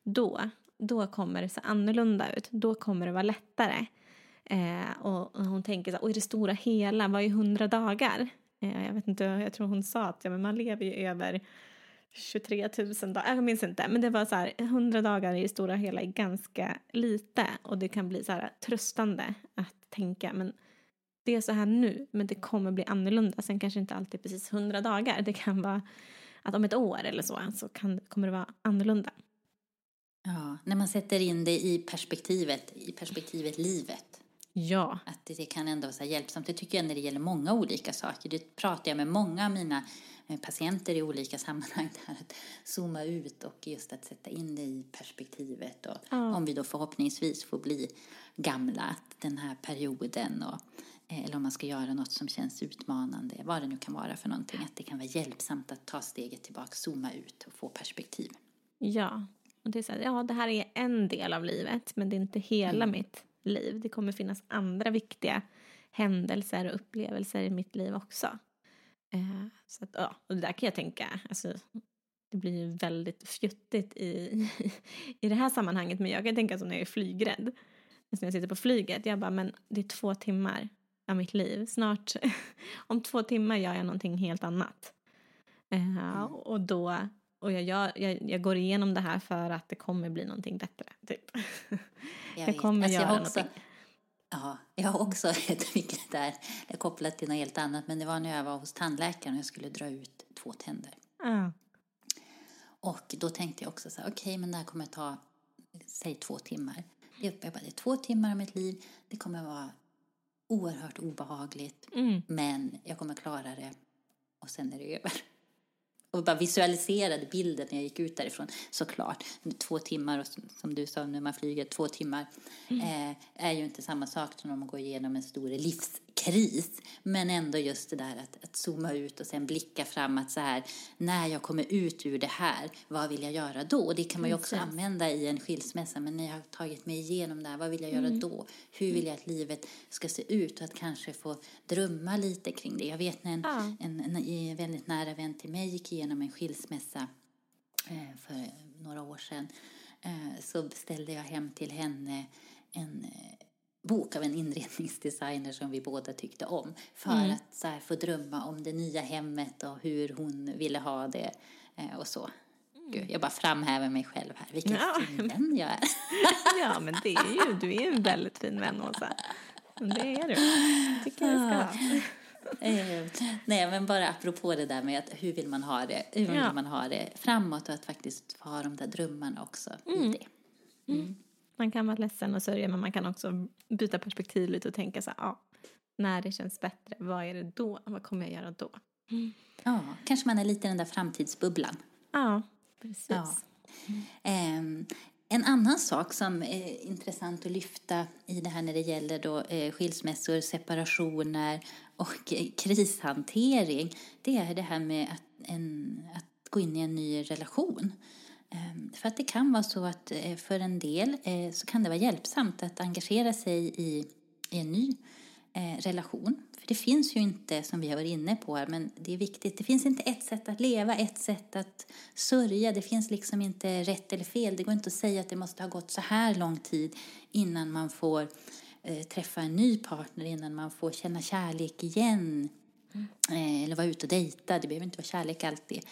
då, då kommer det se annorlunda ut. Då kommer det vara lättare. Eh, och, och, hon tänker så här, I det stora hela, vad är hundra dagar? Eh, jag vet inte, jag tror hon sa att ja, men man lever ju över 23 000 dagar, jag minns inte, men det var så här, 100 dagar i det stora hela är ganska lite och det kan bli så här tröstande att tänka, men det är så här nu, men det kommer bli annorlunda. Sen kanske inte alltid precis 100 dagar, det kan vara att om ett år eller så, så kan, kommer det vara annorlunda. Ja, när man sätter in det i perspektivet, i perspektivet livet. Ja. Att det kan ändå vara hjälpsamt. Det tycker jag när det gäller många olika saker. Det pratar jag med många av mina eh, patienter i olika (laughs) sammanhang. Där att zooma ut och just att sätta in det i perspektivet. Och ja. Om vi då förhoppningsvis får bli gamla, den här perioden och eh, eller om man ska göra något som känns utmanande, vad det nu kan vara för någonting, att det kan vara hjälpsamt att ta steget tillbaka, zooma ut och få perspektiv. Ja, och det är så här, ja, det här är en del av livet, men det är inte hela mm. mitt liv. Det kommer finnas andra viktiga händelser och upplevelser i mitt liv också. Eh, så att, ja, och det där kan jag tänka, alltså, det blir ju väldigt fjuttigt i, (laughs) i det här sammanhanget. Men jag kan tänka så när jag är flygrädd. När jag sitter på flyget. Jag bara, men det är två timmar av mitt liv. Snart, (laughs) om två timmar gör jag någonting helt annat. Uh, mm. Och då, och jag, gör, jag, jag, går igenom det här för att det kommer bli någonting bättre. Typ. Jag, jag kommer alltså, göra jag också, någonting. Ja, jag har också (laughs) ett mycket där, det är kopplat till något helt annat, men det var när jag var hos tandläkaren och jag skulle dra ut två tänder. Mm. Och då tänkte jag också så här, okej, okay, men det här kommer ta, säg två timmar. Jag bara, det är två timmar av mitt liv, det kommer vara oerhört obehagligt, mm. men jag kommer klara det och sen är det över och bara visualiserade bilden när jag gick ut därifrån. Såklart, två timmar, och som du sa när man flyger, två timmar mm. eh, är ju inte samma sak som om man går igenom en stor livs kris. Men ändå just det där att, att zooma ut och sen blicka framåt så här. När jag kommer ut ur det här, vad vill jag göra då? Och det kan man ju också använda i en skilsmässa. Men när jag har tagit mig igenom det här, vad vill jag göra mm. då? Hur vill jag att livet ska se ut? Och att kanske få drömma lite kring det. Jag vet när en, ja. en, en, en väldigt nära vän till mig gick igenom en skilsmässa eh, för några år sedan. Eh, så beställde jag hem till henne en bok av en inredningsdesigner som vi båda tyckte om för mm. att så här, få drömma om det nya hemmet och hur hon ville ha det eh, och så. Mm. Gud, jag bara framhäver mig själv här. Vilken ja. fin vän jag är. (laughs) ja, men det är ju, du är en väldigt fin vän, Åsa. Det är du. tycker jag ska ha. Eh, nej, men bara apropå det där med att hur vill man ha det, hur vill man ha det framåt och att faktiskt få ha de där drömmarna också mm. i det. Mm. Man kan vara ledsen och sörja men man kan också byta perspektiv lite och tänka så här, ja, när det känns bättre, vad är det då? Vad kommer jag göra då? Mm. Ja, kanske man är lite i den där framtidsbubblan. Ja, precis. Ja. Mm. En annan sak som är intressant att lyfta i det här när det gäller då, eh, skilsmässor, separationer och eh, krishantering, det är det här med att, en, att gå in i en ny relation. Ehm, för att det kan vara så att eh, för en del eh, så kan det vara hjälpsamt att engagera sig i, i en ny eh, relation. För det finns ju inte, som vi har varit inne på här, men det är viktigt, det finns inte ett sätt att leva, ett sätt att sörja. Det finns liksom inte rätt eller fel. Det går inte att säga att det måste ha gått så här lång tid innan man får träffa en ny partner, innan man får känna kärlek igen. Mm. eller vara ute och dejta, det behöver inte vara kärlek alltid.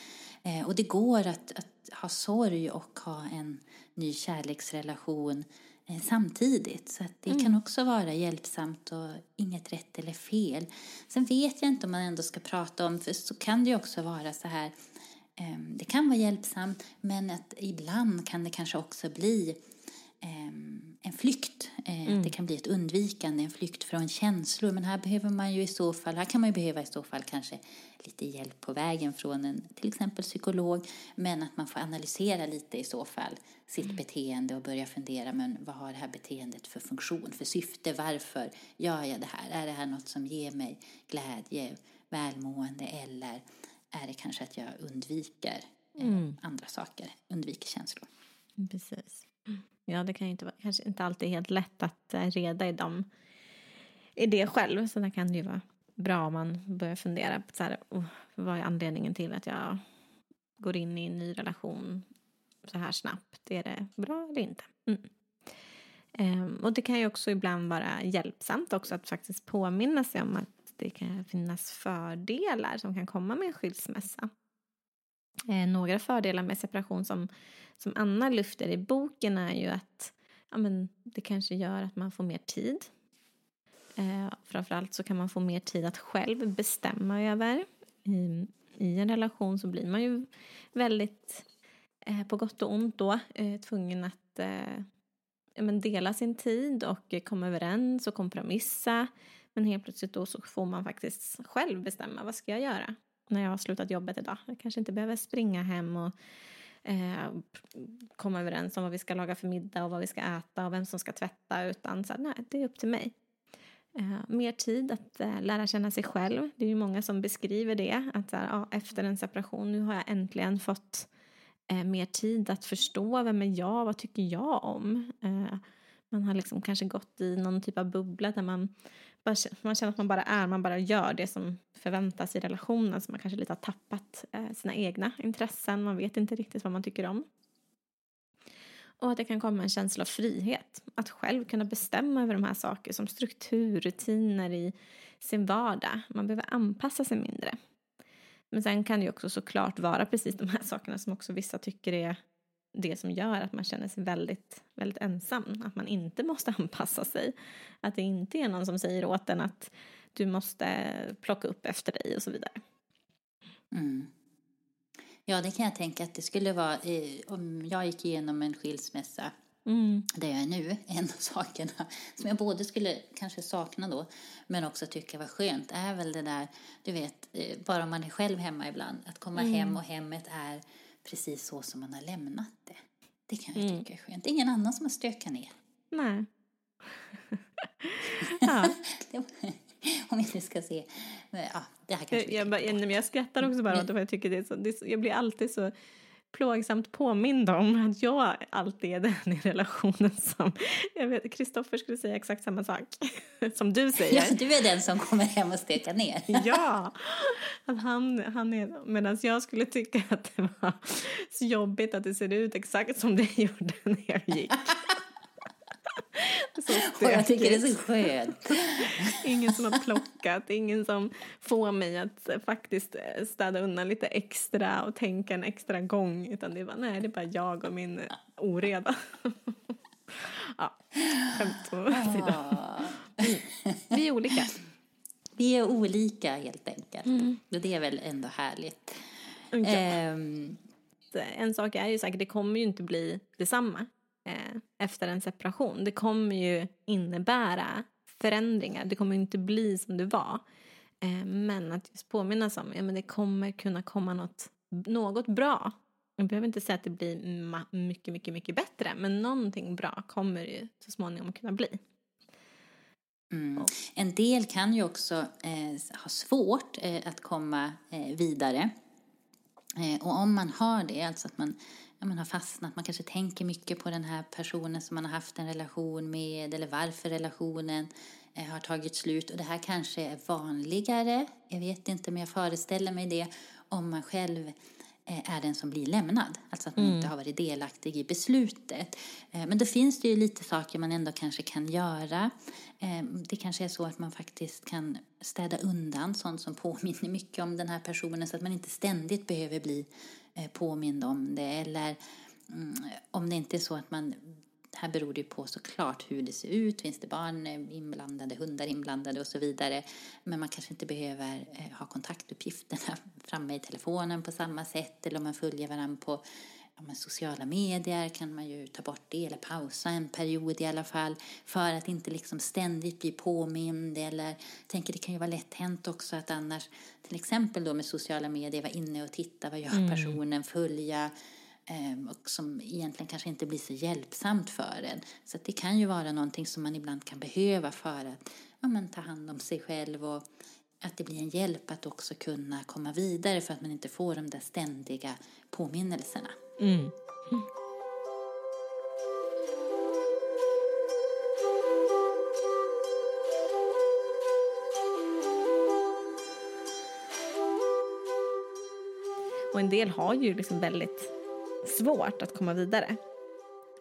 och det går att, att ha sorg och ha en ny kärleksrelation eh, samtidigt. Så det mm. kan också vara hjälpsamt och inget rätt eller fel. Sen vet jag inte om man ändå ska prata om, för så kan det ju också vara så här, ehm, det kan vara hjälpsamt men att ibland kan det kanske också bli ehm, en flykt. Eh, mm. Det kan bli ett undvikande, en flykt från känslor. Men här behöver man ju i så fall, här kan man ju behöva i så fall kanske lite hjälp på vägen från en till exempel psykolog. Men att man får analysera lite i så fall sitt mm. beteende och börja fundera, men vad har det här beteendet för funktion, för syfte, varför gör jag det här? Är det här något som ger mig glädje, välmående eller är det kanske att jag undviker eh, mm. andra saker, undviker känslor? Precis. Ja, det kan ju inte vara, kanske inte alltid helt lätt att eh, reda i dem i det själv, så det kan det ju vara bra om man börjar fundera på så här, oh, vad är anledningen till att jag går in i en ny relation så här snabbt. Är det bra eller inte? Mm. Um, och det kan ju också ibland vara hjälpsamt också att faktiskt påminna sig om att det kan finnas fördelar som kan komma med en skilsmässa. Eh, några fördelar med separation som, som Anna lyfter i boken är ju att ja, men det kanske gör att man får mer tid Eh, framförallt så kan man få mer tid att själv bestämma över. I, i en relation så blir man ju väldigt, eh, på gott och ont då, eh, tvungen att eh, men dela sin tid och komma överens och kompromissa. Men helt plötsligt då så får man faktiskt själv bestämma vad ska jag göra när jag har slutat jobbet idag. Jag kanske inte behöver springa hem och eh, komma överens om vad vi ska laga för middag och vad vi ska äta och vem som ska tvätta utan så här, nej, det är upp till mig. Eh, mer tid att eh, lära känna sig själv. Det är ju många som beskriver det. Att så här, ja, efter en separation, nu har jag äntligen fått eh, mer tid att förstå vem är jag, vad tycker jag om? Eh, Man har liksom kanske gått i någon typ av bubbla där man, man känner att man bara är, man bara gör det som förväntas i relationen. Så man kanske lite har tappat eh, sina egna intressen, man vet inte riktigt vad man tycker om. Och att det kan komma en känsla av frihet. Att själv kunna bestämma över de här sakerna som struktur, rutiner i sin vardag. Man behöver anpassa sig mindre. Men sen kan det ju också såklart vara precis de här sakerna som också vissa tycker är det som gör att man känner sig väldigt, väldigt ensam. Att man inte (laughs) måste anpassa sig. Att det inte är någon som säger åt en att du måste plocka upp efter dig och så vidare. Mm. Ja, det kan jag tänka att det skulle vara eh, om jag gick igenom en skilsmässa Mm. där jag är nu, (laughs) en av sakerna som jag både skulle kanske sakna då men också tycka var skönt är väl det där, du vet, eh, bara man är själv hemma ibland, att komma mm. hem och hemmet är precis så som man har lämnat det. Det kan jag mm. tycka är skönt. Ingen annan som har stökat ner. Nej. (laughs) ja. om vi nu ska se. Ja, det här kanske jag, jag, jag skrattar också bara åt det, jag tycker det är så, det jag blir alltid så plågsamt påmind om att jag alltid är den i relationen som... Jag vet, Kristoffer skulle säga exakt samma sak (laughs) som du säger. Ja, du är den som kommer hem och stekar ner. (laughs) ja, att han, han är... Medan jag skulle tycka att det var så jobbigt att det ser ut exakt som det (laughs) gjorde när jag gick. (laughs) och jag tycker det är så skönt. (laughs) ingen som har plockat, ingen som får mig att faktiskt eh, städa undan lite extra och tänka en extra gång. Utan det är bara, nej, det är bara jag och min oreda. (laughs) ja, skämt åsido. Mm. Vi är olika. Vi är olika helt enkelt. Mm. Och det är väl ändå härligt. Ja. Um, en sak är ju säkert, det kommer ju inte bli detsamma eh, efter en separation. Det kommer ju innebära förändringar. Det kommer inte bli som det var. Eh, men att just påminnas om ja, men det kommer kunna komma något, något bra. Jag behöver inte säga att det blir mycket, mycket, mycket bättre. Men någonting bra kommer ju så småningom kunna bli. Mm. En del kan ju också eh, ha svårt eh, att komma eh, vidare. Eh, och om man har det, alltså att man man har fastnat, man kanske tänker mycket på den här personen som man har haft en relation med eller varför relationen eh, har tagit slut. Och det här kanske är vanligare, jag vet inte men jag föreställer mig det, om man själv eh, är den som blir lämnad. Alltså att man mm. inte har varit delaktig i beslutet. Eh, men då finns det ju lite saker man ändå kanske kan göra. Det kanske är så att man faktiskt kan städa undan sånt som påminner mycket om den här personen så att man inte ständigt behöver bli Eh, påmind om det eller mm, om det inte är så att man här beror det ju på såklart hur det ser ut. Finns det barn inblandade, hundar inblandade och så vidare. Men man kanske inte behöver eh, ha kontaktuppgifterna (laughs) framme i telefonen på samma sätt. Eller om man följer varandra på ja, sociala medier kan man ju ta bort det eller pausa en period i alla fall. För att inte liksom ständigt bli påmind. Eller tänker det kan ju vara lätt hänt också att annars till exempel då med sociala medier vara inne och titta vad gör mm. personen, följa ehm, Ehm, och som egentligen kanske inte blir så hjälpsamt för en. Så det kan ju vara någonting som man ibland kan behöva för att ja, men, ta hand om sig själv och att det blir en hjälp att också kunna komma vidare för att man inte får de där ständiga påminnelserna. Mm. Och en del har ju liksom väldigt svårt att komma vidare.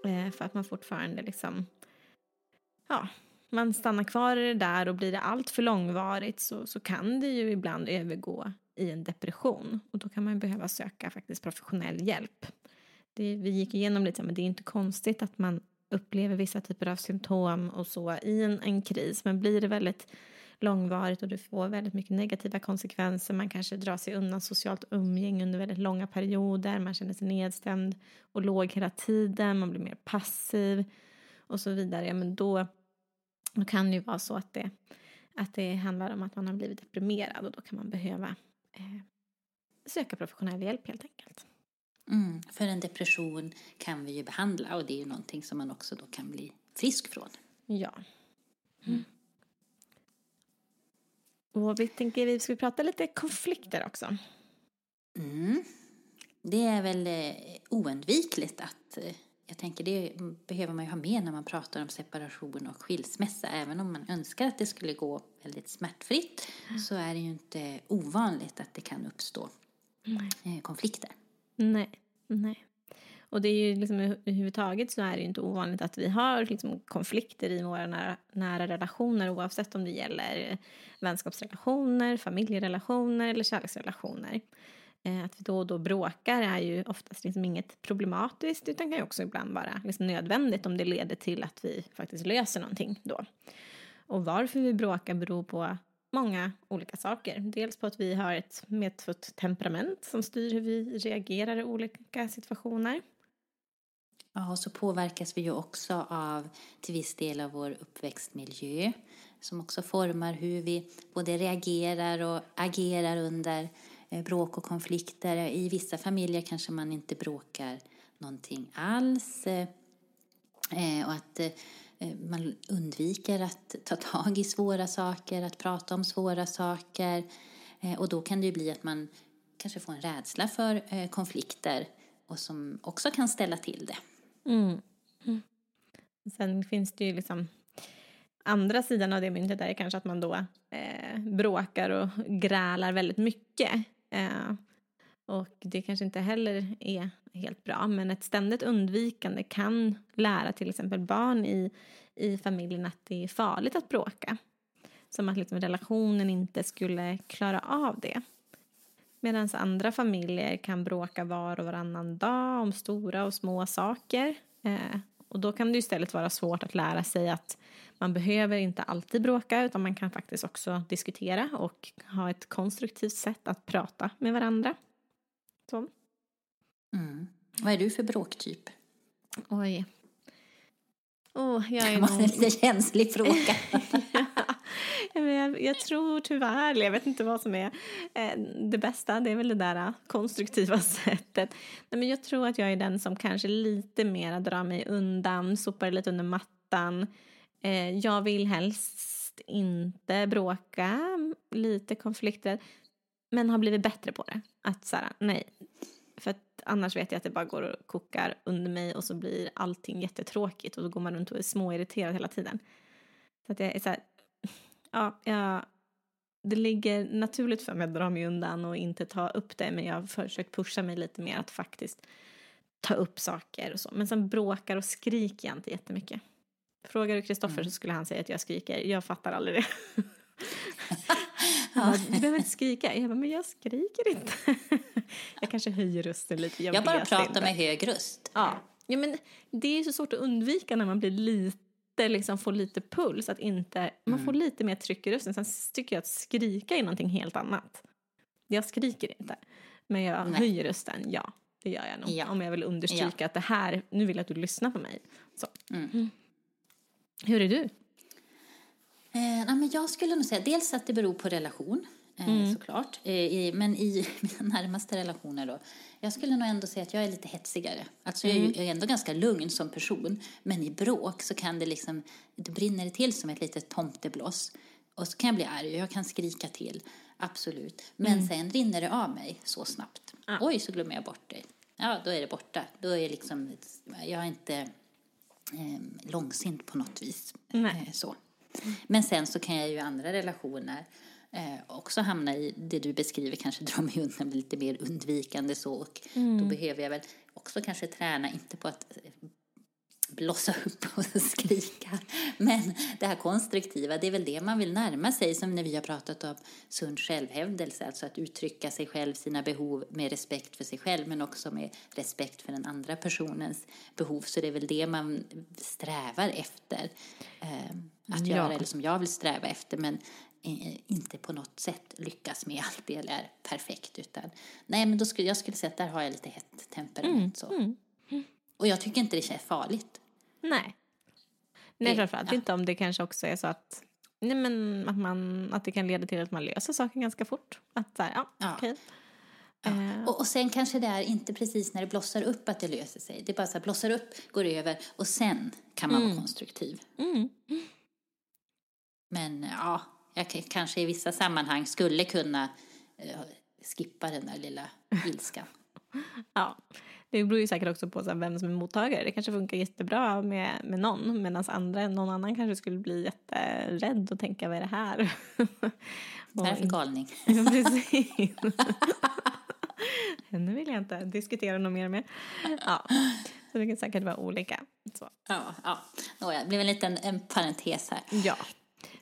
Eh, för att man fortfarande liksom, ja, man stannar kvar i det där och blir det allt för långvarigt så, så kan det ju ibland övergå i en depression. Och då kan man behöva söka faktiskt professionell hjälp. Det, vi gick igenom lite, men det är inte konstigt att man upplever vissa typer av symptom och så i en, en kris. Men blir det väldigt långvarigt och du får väldigt mycket negativa konsekvenser. Man kanske drar sig undan socialt umgänge under väldigt långa perioder. Man känner sig nedstämd och låg hela tiden. Man blir mer passiv och så vidare. Ja, men då, då kan det ju vara så att det, att det handlar om att man har blivit deprimerad och då kan man behöva eh, söka professionell hjälp helt enkelt. Mm, för en depression kan vi ju behandla och det är ju någonting som man också då kan bli frisk från. Ja. Mm. Och vi tänker vi ska prata lite konflikter också. Mm. Det är väl eh, oundvikligt att eh, jag tänker det behöver man ju ha med när man pratar om separation och skilsmässa. Även om man önskar att det skulle gå väldigt smärtfritt så är det ju inte ovanligt att det kan uppstå Nej. konflikter. Nej, nej. Och det är ju liksom överhuvudtaget så är det ju inte ovanligt att vi har liksom konflikter i våra nära, nära relationer oavsett om det gäller vänskapsrelationer, familjerelationer eller kärleksrelationer. Eh, att vi då och då bråkar är ju oftast liksom inget problematiskt utan kan ju också ibland vara liksom nödvändigt om det leder till att vi faktiskt löser någonting då. Och varför vi bråkar beror på många olika saker. Dels på att vi har ett medfött temperament som styr hur vi reagerar i olika situationer. Ja, och så påverkas vi ju också av till viss del av vår uppväxtmiljö som också formar hur vi både reagerar och agerar under eh, bråk och konflikter. I vissa familjer kanske man inte bråkar någonting alls eh, eh, och att man undviker att ta tag i svåra saker, att prata om svåra saker och då kan det ju bli att man kanske får en rädsla för konflikter och som också kan ställa till det. Mm. Mm. Sen finns det ju liksom andra sidan av det myntet är kanske att man då eh, bråkar och grälar väldigt mycket. Eh, och det kanske inte heller är helt bra, men ett ständigt undvikande kan lära till exempel barn i, i familjen att det är farligt att bråka. Som att liksom relationen inte skulle klara av det. Medan andra familjer kan bråka var och varannan dag om stora och små saker. Eh, och då kan det istället vara svårt att lära sig att man behöver inte alltid bråka utan man kan faktiskt också diskutera och ha ett konstruktivt sätt att prata med varandra. Så. Mm. Vad är du för bråktyp? Oj. Oh, jag är det var en lite känslig fråga. (laughs) (laughs) jag, tror tyvärr, jag vet inte vad som är eh, det bästa, det är väl det där eh, konstruktiva (laughs) sättet. Nej, men jag tror att jag är den som kanske lite mer drar mig undan, sopar lite under mattan. Eh, jag vill helst inte bråka, mm, lite konflikter, men har blivit bättre på det. Att så här, nej, för att annars vet jag att det bara går och kokar under mig och så blir allting jättetråkigt och då går man runt och är småirriterad hela tiden. Så att jag är så här, ja, jag, det ligger naturligt för mig att dra mig undan och inte ta upp det men jag har försökt pusha mig lite mer att faktiskt ta upp saker och så. Men sen bråkar och skriker jag inte jättemycket. Frågar du Kristoffer mm. så skulle han säga att jag skriker. Jag fattar aldrig det. (laughs) ja. du behöver inte skrika. Jag bara, men jag skriker inte. (laughs) jag kanske höjer rösten lite. Jag, jag bara pratar inte. med hög röst. Ja. ja, men det är så svårt att undvika när man blir lite liksom får lite puls, att inte, man får mm. lite mer tryck i rösten. Sen tycker jag att skrika är någonting helt annat. Jag skriker inte, men jag Nej. höjer rösten, ja. Det gör jag nog. Ja. Om jag vill understryka ja. att det här, nu vill jag att du lyssnar på mig. Så. Mm. mm. Hur är du? Eh, men jag skulle nog säga dels att det beror på relation. Eh, mm. såklart. Eh, men i (laughs) mina närmaste relationer då. Jag skulle nog ändå säga att jag är lite hetsigare. Alltså mm. jag är ändå ganska lugn som person. Men i bråk så kan det liksom, det brinner det till som ett litet tomtebloss. Och så kan jag bli arg och jag kan skrika till. Absolut. Men mm. sen rinner det av mig så snabbt. Ah. Oj, så glömmer jag bort det. Ja, då är det borta. Då är liksom, jag är inte eh, långsint på något vis. Eh, så. Men sen så kan jag ju i andra relationer eh, också hamna i det du beskriver, kanske dra mig undan lite mer undvikande så. Och mm. Då behöver jag väl också kanske träna, inte på att eh, blossa upp och (laughs) skrika. Men det här konstruktiva, det är väl det man vill närma sig som när vi har pratat om sund självhävdelse, alltså att uttrycka sig själv, sina behov med respekt för sig själv men också med respekt för den andra personens behov. Så det är väl det man strävar efter eh, att ja. göra, eller som jag vill sträva efter. Men inte på något sätt lyckas med allt det är perfekt. Utan, nej, men då skulle, jag skulle säga att där har jag lite hett temperament. Mm, mm, mm. Och jag tycker inte det känns farligt. Nej. Nej, framförallt ja. inte om det kanske också är så att, nej, men att, man, att det kan leda till att man löser saker ganska fort. Att så här, ja, ja. okej. Ja. Uh. Och, och sen kanske det är inte precis när det blossar upp att det löser sig. Det är bara så här, blossar upp, går över och sen kan man vara mm. konstruktiv. Mm. Men ja, jag kanske i vissa sammanhang skulle kunna eh, skippa den där lilla ilskan. (laughs) ja, det beror ju säkert också på så vem som är mottagare. Det kanske funkar jättebra med, med någon medan andra, någon annan kanske skulle bli jätterädd och tänka vad är det här? (laughs) Vad är det för galning? (laughs) Ja, precis. Henne vill jag inte diskutera något mer med. Ja, så det kan säkert vara olika. Så. Ja, ja. Nåja, det blev en liten en parentes här. Ja.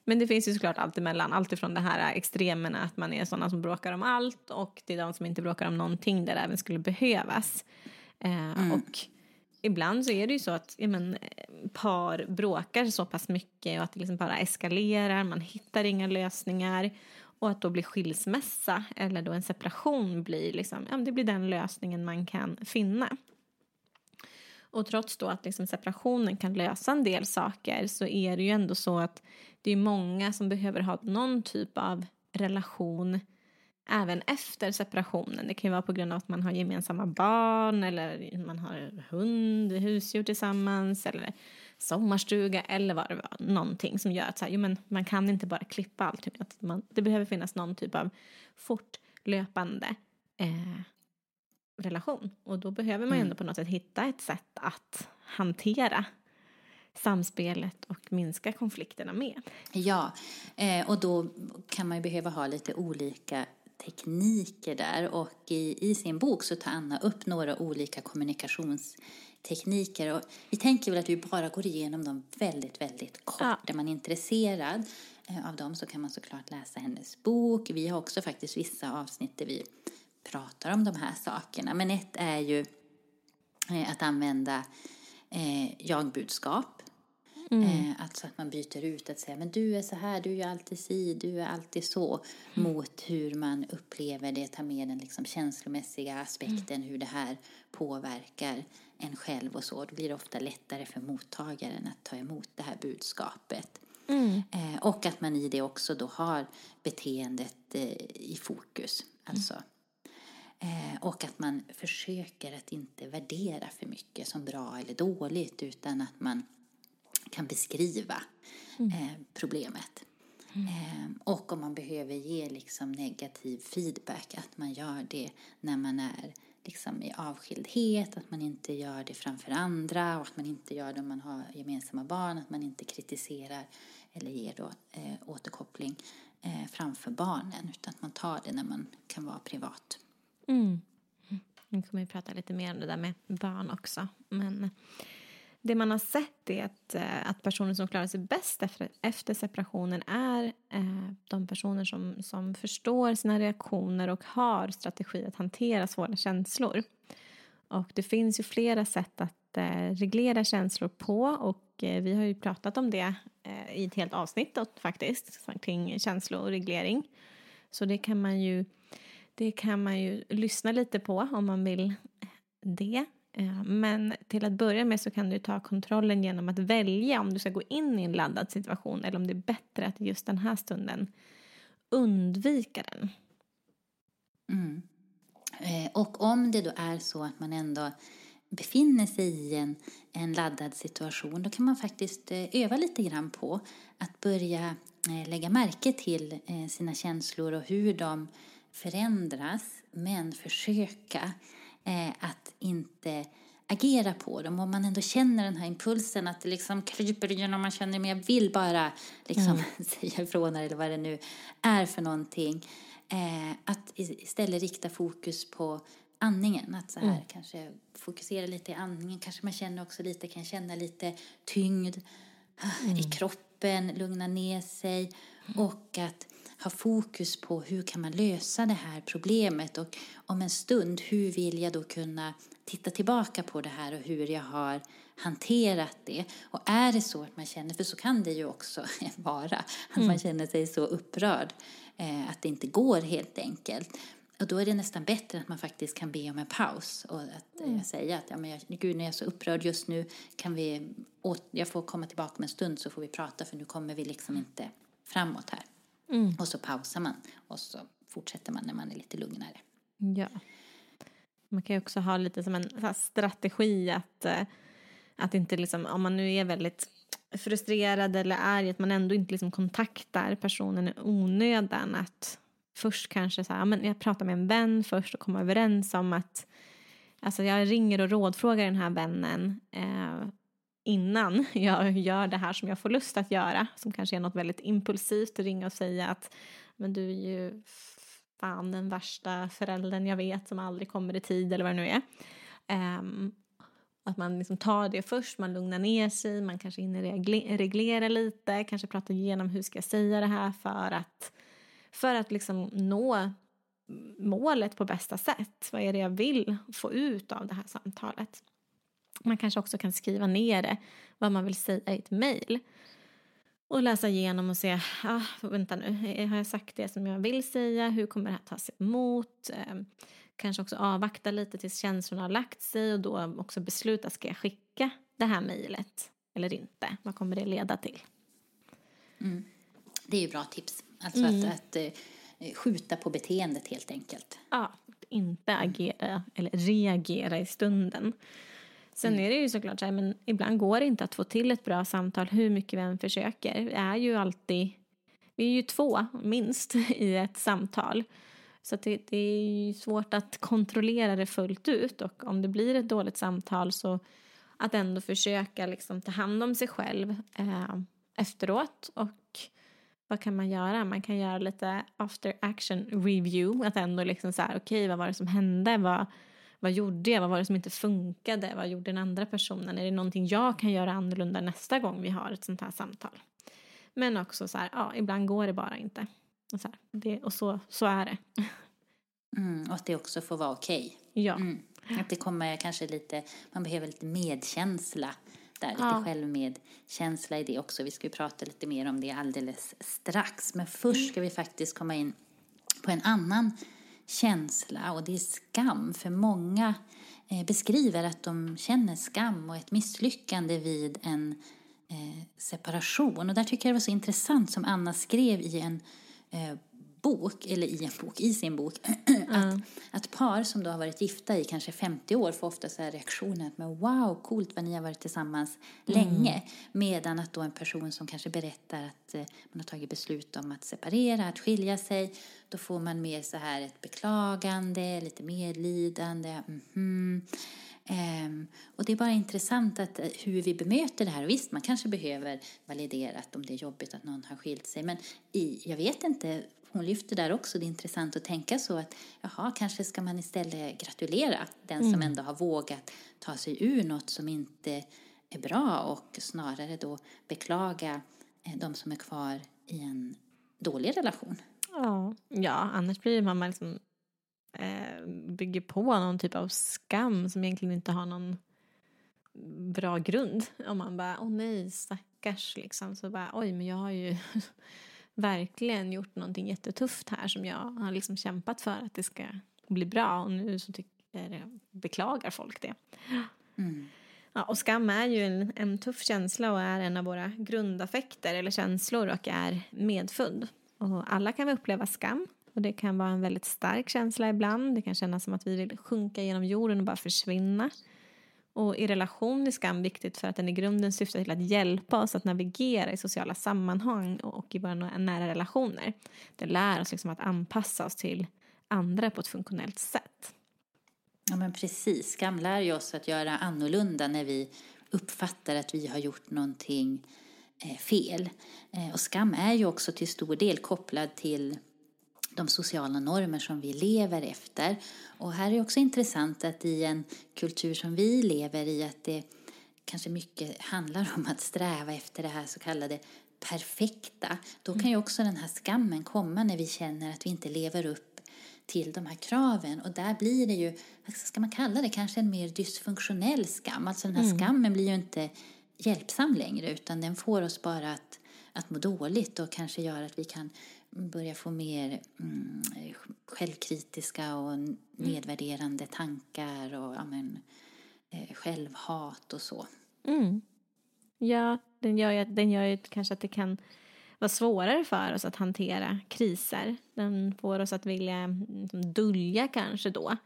Men det finns ju såklart allt emellan. Allt ifrån det här extremerna att man är sådana som bråkar om allt och till de som inte bråkar om någonting där det även skulle behövas. Eh, Och ibland så är det ju så att ja, men, par bråkar så pass mycket och att det liksom bara eskalerar, man hittar inga lösningar och att då blir skilsmässa eller då en separation blir, liksom, ja, det blir den lösningen man kan finna. Och trots då att liksom separationen kan lösa en del saker så är det ju ändå så att det är många som behöver ha någon typ av relation även efter separationen. Det kan ju vara på grund av att man har gemensamma barn eller man har hund, husdjur tillsammans eller sommarstuga eller vad det var. Någonting som gör att så här, jo, men man kan inte bara klippa allt. Att man, det behöver finnas någon typ av fortlöpande eh, relation. Och då behöver man ju ändå på något sätt hitta ett sätt att hantera samspelet och minska konflikterna med. Ja, eh, och då kan man ju behöva ha lite olika tekniker där och i, i sin bok så tar Anna upp några olika kommunikationstekniker och vi tänker väl att vi bara går igenom dem väldigt, väldigt kort. Ja. Är man intresserad eh, av dem så kan man såklart läsa hennes bok. Vi har också faktiskt vissa avsnitt där vi pratar om de här sakerna. Men ett är ju eh, att använda eh, jagbudskap. Mm. Eh, alltså att man byter ut att säga men du är så här, du är alltid si, du är alltid så. Mm. Mot hur man upplever det, ta med den liksom känslomässiga aspekten, mm. hur det här påverkar en själv och så. Då blir det ofta lättare för mottagaren att ta emot det här budskapet. Mm. Eh, och att man i det också då har beteendet eh, i fokus. Alltså Eh, och att man försöker att inte värdera för mycket som bra eller dåligt utan att man kan beskriva mm. eh, problemet. Mm. Eh, och om man behöver ge liksom negativ feedback, att man gör det när man är liksom i avskildhet, att man inte gör det framför andra och att man inte gör det om man har gemensamma barn, att man inte kritiserar eller ger då, eh, återkoppling eh, framför barnen utan att man tar det när man kan vara privat. Mm. Nu kommer vi prata lite mer om det där med barn också. Men det man har sett är att, eh, att personer som klarar sig bäst efter, efter separationen är eh, de personer som, som förstår sina reaktioner och har strategi att hantera svåra känslor. Och det finns ju flera sätt att eh, reglera känslor på och eh, vi har ju pratat om det eh, i ett helt avsnitt då, faktiskt kring känsloreglering. Så det kan man ju det kan man ju lyssna lite på om man vill det. Eh, men till att börja med så kan du ta kontrollen genom att välja om du ska gå in i en laddad situation eller om det är bättre att just den här stunden undvika den. Mm. Eh, och om det då är så att man ändå befinner sig i en, en laddad situation då kan man faktiskt eh, öva lite grann på att börja lägga märke till sina känslor och hur de förändras men försöka eh, att inte agera på dem. Om man ändå känner den här impulsen att det liksom kryper igenom, man känner men jag vill bara liksom mm. (laughs) säga ifrån eller vad det nu är för någonting. Eh, att istället rikta fokus på andningen. Att så här mm. kanske fokusera lite i andningen. Kanske man känner också lite, kan känna lite tyngd mm. i kroppen, lugna ner sig. Och att ha fokus på hur kan man lösa det här problemet och om en stund hur vill jag då kunna titta tillbaka på det här och hur jag har hanterat det. Och är det så att man känner, för så kan det ju också (laughs) vara, att mm. man känner sig så upprörd eh, att det inte går helt enkelt. Och då är det nästan bättre att man faktiskt kan be om en paus och att eh, mm. säga att ja, men jag, gud, när jag är så upprörd just nu kan vi, jag får komma tillbaka om en stund så får vi prata för nu kommer vi liksom inte framåt här. Mm. Och så pausar man och så fortsätter man när man är lite lugnare. Ja. Man kan ju också ha lite som en strategi att, eh, att inte liksom, om man nu är väldigt frustrerad eller arg, att man ändå inte liksom kontaktar personen i onödan. Att först kanske så här, men jag pratar med en vän först och kommer överens om att Alltså jag ringer och rådfrågar den här vännen eh, innan (laughs) jag gör det här som jag får lust att göra. Som kanske är något väldigt impulsivt att ringa och säga att men du är ju fan den värsta föräldern jag vet som aldrig kommer i tid eller vad det nu är. Um, att man liksom tar det först, man lugnar ner sig, man kanske hinner reglera lite, kanske prata igenom hur ska jag säga det här för att, för att liksom nå målet på bästa sätt. Vad är det jag vill få ut av det här samtalet? Man kanske också kan skriva ner det, vad man vill säga i ett mejl. Och läsa igenom och se, ah, vänta nu, har jag sagt det som jag vill säga? Hur kommer det här tas emot? Eh, kanske också avvakta lite tills känslorna har lagt sig och då också besluta, ska jag skicka det här mejlet eller inte? Vad kommer det leda till? Mm. Det är ju bra tips. Alltså mm. att, att uh, skjuta på beteendet helt enkelt. Ja, inte agera eller reagera i stunden. Sen mm. är det ju såklart så här, men ibland går det inte att få till ett bra samtal hur mycket vi än försöker. Vi är ju alltid, vi är ju två minst (laughs) i ett samtal. Så det, det, är svårt att kontrollera det fullt ut och om det blir ett dåligt samtal så att ändå försöka liksom ta hand om sig själv eh, efteråt och vad kan man göra? Man kan göra lite after action review, att ändå liksom så här, okej, okay, vad var det som hände? Vad, vad gjorde jag? Vad var det som inte funkade? Vad gjorde den andra personen? Är det någonting jag kan göra annorlunda nästa gång vi har ett sånt här samtal? Men också så här, ja, ibland går det bara inte. Och så, här, det, och så, så är det. Mm, och att det också får vara okej. Okay. Ja. Mm. Att det kommer kanske lite, man behöver lite medkänsla där, lite ja. självmedkänsla i det också. Vi ska ju prata lite mer om det alldeles strax. Men först ska vi faktiskt komma in på en annan känsla och det är skam. För många eh, beskriver att de känner skam och ett misslyckande vid en eh, separation. Och där tycker jag det var så intressant som Anna skrev i en eh, bok, eller i en bok, i sin bok, (clears throat) att, att par som då har varit gifta i kanske 50 år får ofta så här reaktioner att men wow, coolt vad ni har varit tillsammans mm. länge. Medan att då en person som kanske berättar att eh, man har tagit beslut om att separera, att skilja sig, då får man mer så här ett beklagande, lite medlidande, mm -hmm. Um, och det är bara intressant att, eh, hur vi bemöter det här. Och visst, man kanske behöver validera att om det är jobbigt att någon har skilt sig. Men i, jag vet inte, hon lyfter där också, det är intressant att tänka så att jaha, kanske ska man istället gratulera den mm. som ändå har vågat ta sig ur något som inte är bra och snarare då beklaga eh, de som är kvar i en dålig relation. Ja, ja annars blir man liksom eh, bygger på någon typ av skam som egentligen inte har någon bra grund. Om man bara, åh nej, stackars liksom. Så bara, oj, men jag har ju verkligen gjort någonting jättetufft här som jag har liksom kämpat för att det ska bli bra och nu så tycker, beklagar folk det. Mm. Ja, och skam är ju en, en tuff känsla och är en av våra grundaffekter eller känslor och är medfödd. Och alla kan vi uppleva skam och det kan vara en väldigt stark känsla ibland. Det kan kännas som att vi vill sjunka genom jorden och bara försvinna. Och i relation är skam viktigt för att den i grunden syftar till att hjälpa oss att navigera i sociala sammanhang och i våra nära relationer. Det lär oss liksom att anpassa oss till andra på ett funktionellt sätt. Ja men precis, skam lär ju oss att göra annorlunda när vi uppfattar att vi har gjort någonting eh, fel. Eh, och skam är ju också till stor del kopplad till de sociala normer som vi lever efter. Och här är också intressant att i en kultur som vi lever i att det kanske mycket handlar om att sträva efter det här så kallade perfekta. Då kan ju mm. också den här skammen komma när vi känner att vi inte lever upp till de här kraven. Och där blir det ju, vad ska man kalla det, kanske en mer dysfunktionell skam. Alltså den här mm. skammen blir ju inte hjälpsam längre utan den får oss bara att, att må dåligt och kanske gör att vi kan börja få mer mm, självkritiska och nedvärderande tankar och ja, men, eh, självhat och så. Mm. Ja, den gör, ju, den gör ju kanske att det kan vara svårare för oss att hantera kriser. Den får oss att vilja liksom, dölja kanske då.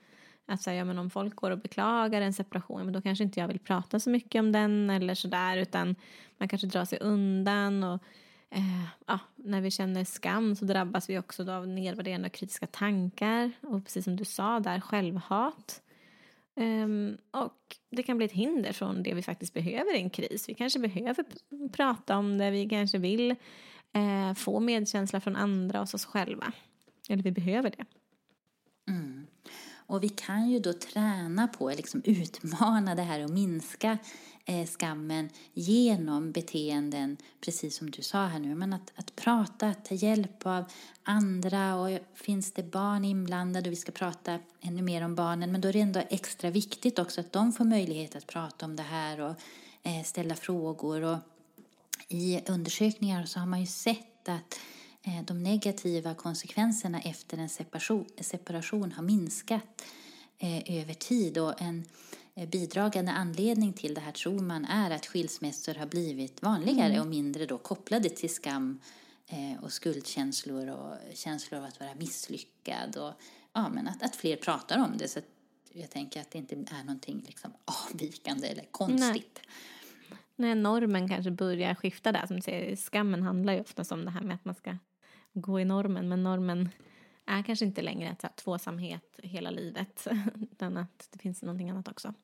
Att säga, ja, men om folk går och beklagar en separation, men då kanske inte jag vill prata så mycket om den eller sådär, utan man kanske drar sig undan och eh, ja, när vi känner skam så drabbas vi också av nedvärderande och kritiska tankar och precis som du sa där, självhat. Um, och det kan bli ett hinder från det vi faktiskt behöver i en kris. Vi kanske behöver prata om det, vi kanske vill eh, få medkänsla från andra och oss själva. Eller vi behöver det. Mm. Och vi kan ju då träna på, liksom utmana det här och minska eh, skammen genom beteenden, precis som du sa här nu, men att, att prata, att ta hjälp av andra och finns det barn inblandade och vi ska prata ännu mer om barnen, men då är det ändå extra viktigt också att de får möjlighet att prata om det här och eh, ställa frågor. Och i undersökningar så har man ju sett att eh, de negativa konsekvenserna efter en separation, separation har minskat eh, över tid och en Eh, bidragande anledning till det här tror man är att skilsmässor har blivit vanligare mm. och mindre då kopplade till skam eh, och skuldkänslor och känslor av att vara misslyckad och ja, men att, att fler pratar om det så att jag tänker att det inte är någonting liksom avvikande eller konstigt. Nej. Nej, normen kanske börjar skifta där. Som du säger, skammen handlar ju oftast om det här med att man ska gå i normen men normen är kanske inte längre att tvåsamhet hela livet (laughs) utan att det finns någonting annat också.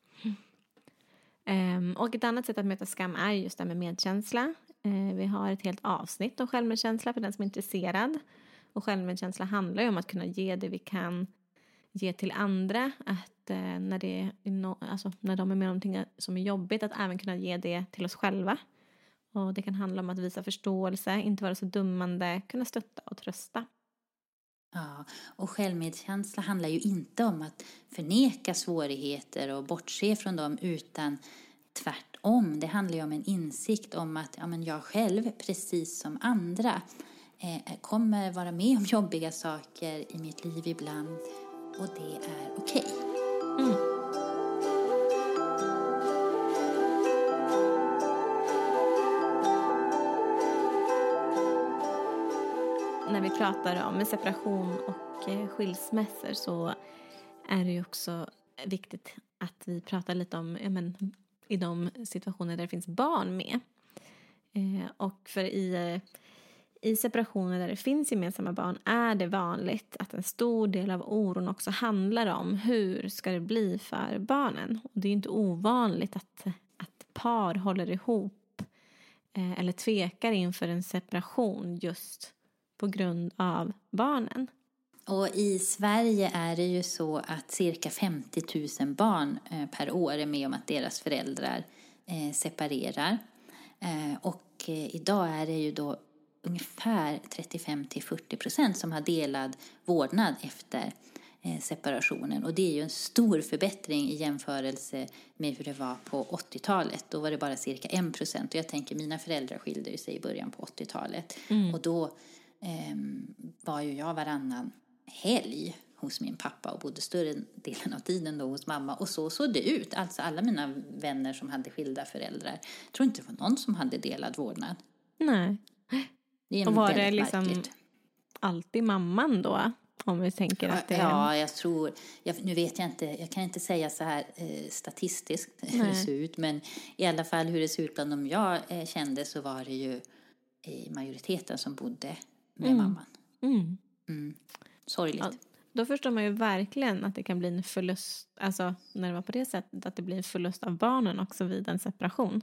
Um, och ett annat sätt att möta skam är just det med medkänsla. Uh, vi har ett helt avsnitt om självmedkänsla för den som är intresserad. Och självmedkänsla handlar ju om att kunna ge det vi kan ge till andra. Att uh, när, det no alltså, när de är med om någonting som är jobbigt att även kunna ge det till oss själva. Och det kan handla om att visa förståelse, inte vara så dummande, kunna stötta och trösta. Ja, och självmedkänsla handlar ju inte om att förneka svårigheter och bortse från dem utan tvärtom. Det handlar ju om en insikt om att ja, men jag själv, precis som andra, eh, kommer vara med om jobbiga saker i mitt liv ibland och det är okej. Okay. Mm. När vi pratar om separation och eh, skilsmässor så är det ju också viktigt att vi pratar lite om ja, men, i de situationer där det finns barn med. Eh, och för i, eh, i separationer där det finns gemensamma barn är det vanligt att en stor del av oron också handlar om hur ska det bli för barnen. Och det är inte ovanligt att, att par håller ihop eh, eller tvekar inför en separation just på grund av barnen. Och i Sverige är det ju så att cirka 50 000 barn eh, per år är med om att deras föräldrar eh, separerar. Eh, och idag är det ju då ungefär 35 40 procent som har delad vårdnad efter separationen. Och det är ju en stor förbättring i jämförelse med hur det var på 80-talet. Då var det bara cirka 1 procent. Och jag tänker mina föräldrar skilde sig i början på 80-talet. Mm. Och då eh, var ju jag varannan helg hos min pappa och bodde större delen av tiden då hos mamma. Och så såg det ut. Alltså alla mina vänner som hade skilda föräldrar. Jag tror inte det var någon som hade delad vårdnad. Nej. Det och var det liksom märkligt. alltid mamman då? Om vi tänker att det är... Ja, jag tror, jag, nu vet jag inte, jag kan inte säga så här eh, statistiskt hur det ser ut, men i alla fall hur det ser ut bland de jag eh, kände så var det ju i majoriteten som bodde med mm. mamman. Mm. Mm. Sorgligt. Ja, då förstår man ju verkligen att det kan bli en förlust, alltså när det var på det sättet, att det blir en förlust av barnen också vid en separation.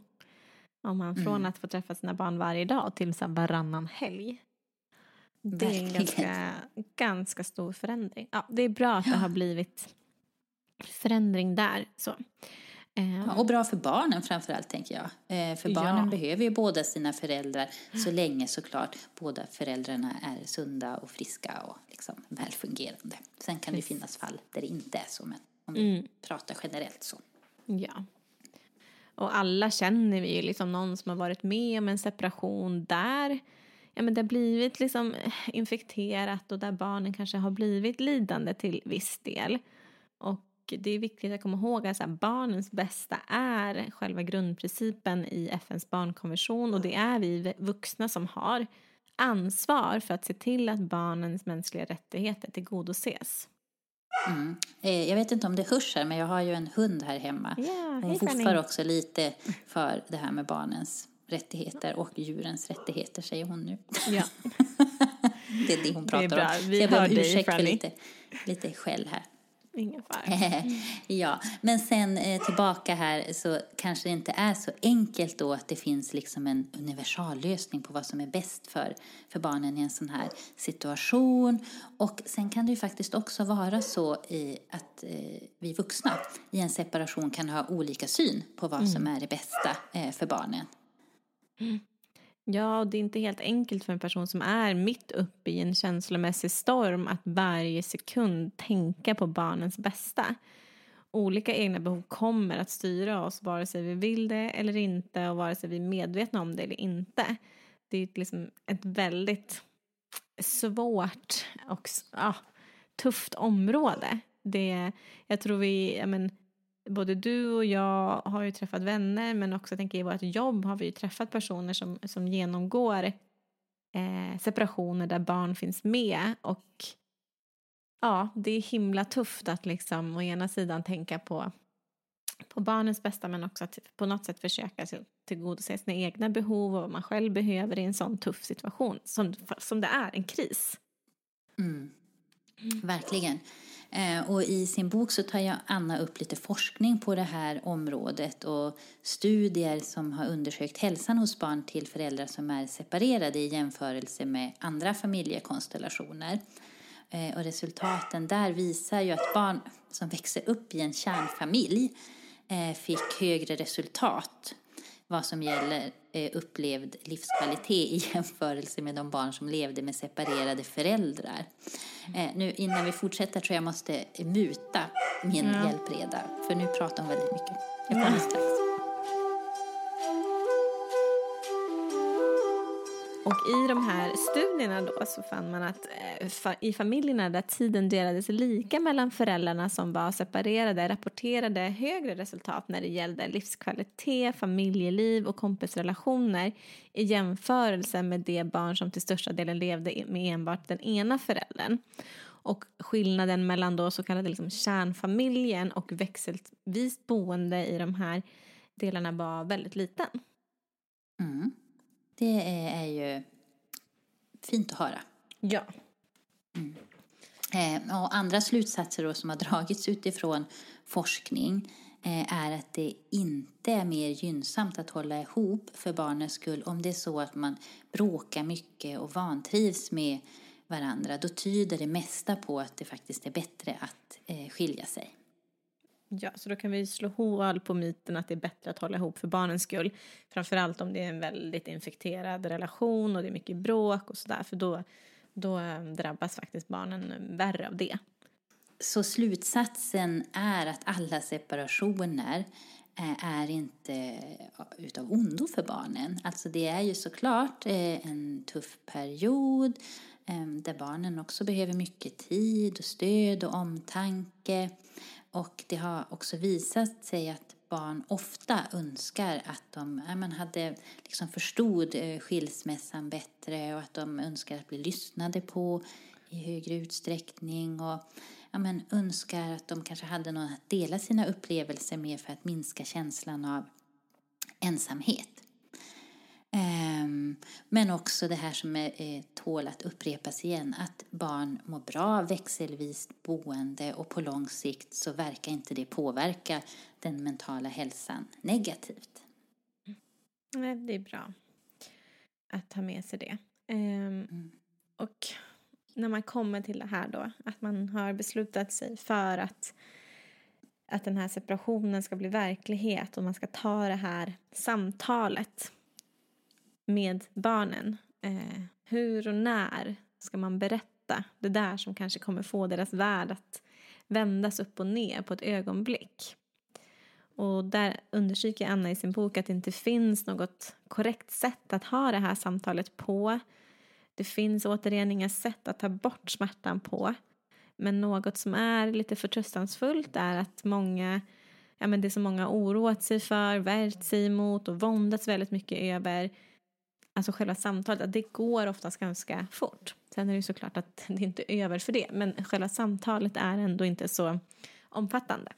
Om man från mm. att få träffa sina barn varje dag till så varannan helg. Det är en ganska, ganska stor förändring. Ja, det är bra att det har blivit förändring där. Så. Ja, och bra för barnen framförallt tänker jag. Eh, för barnen ja. behöver ju båda sina föräldrar så länge såklart båda föräldrarna är sunda och friska och liksom välfungerande. Sen kan det finnas fall där det inte är så, men om vi mm. pratar generellt så. Ja. Och alla känner vi ju liksom någon som har varit med om en separation där ja, men det har blivit liksom infekterat och där barnen kanske har blivit lidande till viss del. Och det är viktigt att komma ihåg att barnens bästa är själva grundprincipen i FNs barnkonvention och det är vi vuxna som har ansvar för att se till att barnens mänskliga rättigheter tillgodoses. Mm. Eh, jag vet inte om det hörs här, men jag har ju en hund här hemma. Yeah, Hon voffar också lite för det här med barnens rättigheter och djurens rättigheter, säger hon nu. Ja. (laughs) det är det hon pratar det om. Vi Så jag ber om ursäkt för lite, lite skäll här. Ingen fara. (laughs) ja, men sen eh, tillbaka här så kanske det inte är så enkelt då att det finns liksom en universallösning på vad som är bäst för, för barnen i en sån här situation. Och sen kan det ju faktiskt också vara så i att eh, vi vuxna i en separation kan ha olika syn på vad mm. som är det bästa eh, för barnen. Mm. Ja, och det är inte helt enkelt för en person som är mitt uppe i en känslomässig storm att varje sekund tänka på barnens bästa. Olika egna behov kommer att styra oss vare sig vi vill det eller inte och vare sig vi är medvetna om det eller inte. Det är liksom ett väldigt svårt och ja, tufft område. Det, jag tror vi, jag men, både du och jag har ju träffat vänner men också tänker i vårt jobb har vi ju träffat personer som, som genomgår eh, separationer där barn finns med och ja, det är himla tufft att liksom å ena sidan tänka på, på barnens bästa men också att på något sätt försöka tillgodose sina egna behov och vad man själv behöver i en sån tuff situation som, som det är, en kris. Mm. Verkligen. Eh, och I sin bok så tar jag Anna upp lite forskning på det här området och studier som har undersökt hälsan hos barn till föräldrar som är separerade i jämförelse med andra familjekonstellationer. Eh, och resultaten där visar ju att barn som växer upp i en kärnfamilj eh, fick högre resultat vad som gäller upplevd livskvalitet i (laughs) jämförelse med de barn som levde med separerade föräldrar. Eh, nu innan vi fortsätter tror jag måste muta min ja. hjälpreda, för nu pratar hon väldigt mycket. Jag kommer strax. Och i de här studierna då så fann man att eh, i familjerna där tiden delades lika mellan föräldrarna som var separerade rapporterade högre resultat när det gällde livskvalitet, familjeliv och kompisrelationer i jämförelse med de barn som till största delen levde med enbart den ena föräldern. Och skillnaden mellan då så kallade liksom kärnfamiljen och växelvis boende i de här delarna var väldigt liten. Mm. Det är ju fint att höra. Ja. Mm. Eh, och andra slutsatser då som har (laughs) dragits utifrån forskning eh, är att det inte är mer gynnsamt att hålla ihop för barnens skull om det är så att man bråkar mycket och vantrivs med varandra. Då tyder det mesta på att det faktiskt är bättre att eh, skilja sig. Ja, så då kan vi slå hål på myten att det är bättre att hålla ihop för barnens skull. Framförallt om det är en väldigt infekterad relation och det är mycket bråk och sådär. För då, då eh, drabbas faktiskt barnen värre av det. Så slutsatsen är att alla separationer eh, är inte eh, utav ondo för barnen. Alltså det är ju såklart en tuff period där barnen också behöver mycket tid och stöd och omtanke. Och det har också visat sig att barn ofta önskar att de ja, man hade liksom förstod eh, skilsmässan bättre och att de önskar att bli lyssnade på i högre utsträckning och ja, men önskar att de kanske hade någon att dela sina upplevelser med för att minska känslan av ensamhet. Ehm, men också det här som är, tål att upprepas igen, att barn mår bra växelvis boende och på lång sikt så verkar inte det påverka den mentala hälsan negativt. Nej, det är bra att ta med sig det. Ehm, mm. Och när man kommer till det här då, att man har beslutat sig för att att den här separationen ska bli verklighet och man ska ta det här samtalet med barnen. Eh, hur och när ska man berätta det där som kanske kommer få deras värld att vändas upp och ner på ett ögonblick? Och där understryker Anna i sin bok att det inte finns något korrekt sätt att ha det här samtalet på. Det finns återigen inga sätt att ta bort smärtan på. Men något som är lite förtröstansfullt är att många, ja men det som många oroat sig för, värjt sig emot och våndats väldigt mycket över alltså själva samtalet, att det går oftast ganska fort. Sen är det ju såklart att (laughs) det inte är över för det, men själva samtalet är ändå inte så omfattande.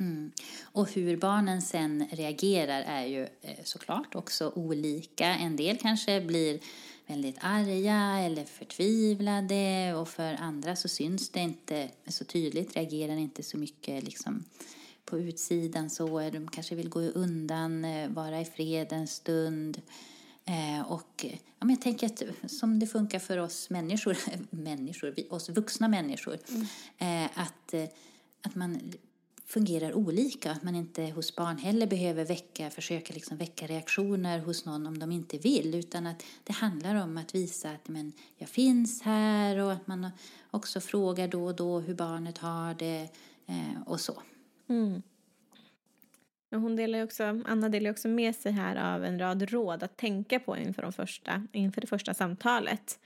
Mm. Och hur barnen sen reagerar är ju eh, såklart också olika. En del kanske blir väldigt arga eller förtvivlade och för andra så syns det inte så tydligt, reagerar inte så mycket liksom på utsidan så. De kanske vill gå undan, eh, vara i fred en stund. Eh, och ja, men jag tänker att som det funkar för oss människor, (laughs) människor vi, oss vuxna människor, mm. eh, att, eh, att man fungerar olika. Att man inte hos barn heller behöver väcka, försöka liksom väcka reaktioner hos någon om de inte vill. Utan att det handlar om att visa att men, jag finns här och att man också frågar då och då hur barnet har det och så. Mm hon delar också, Anna delar också med sig här av en rad råd att tänka på inför, de första, inför det första samtalet.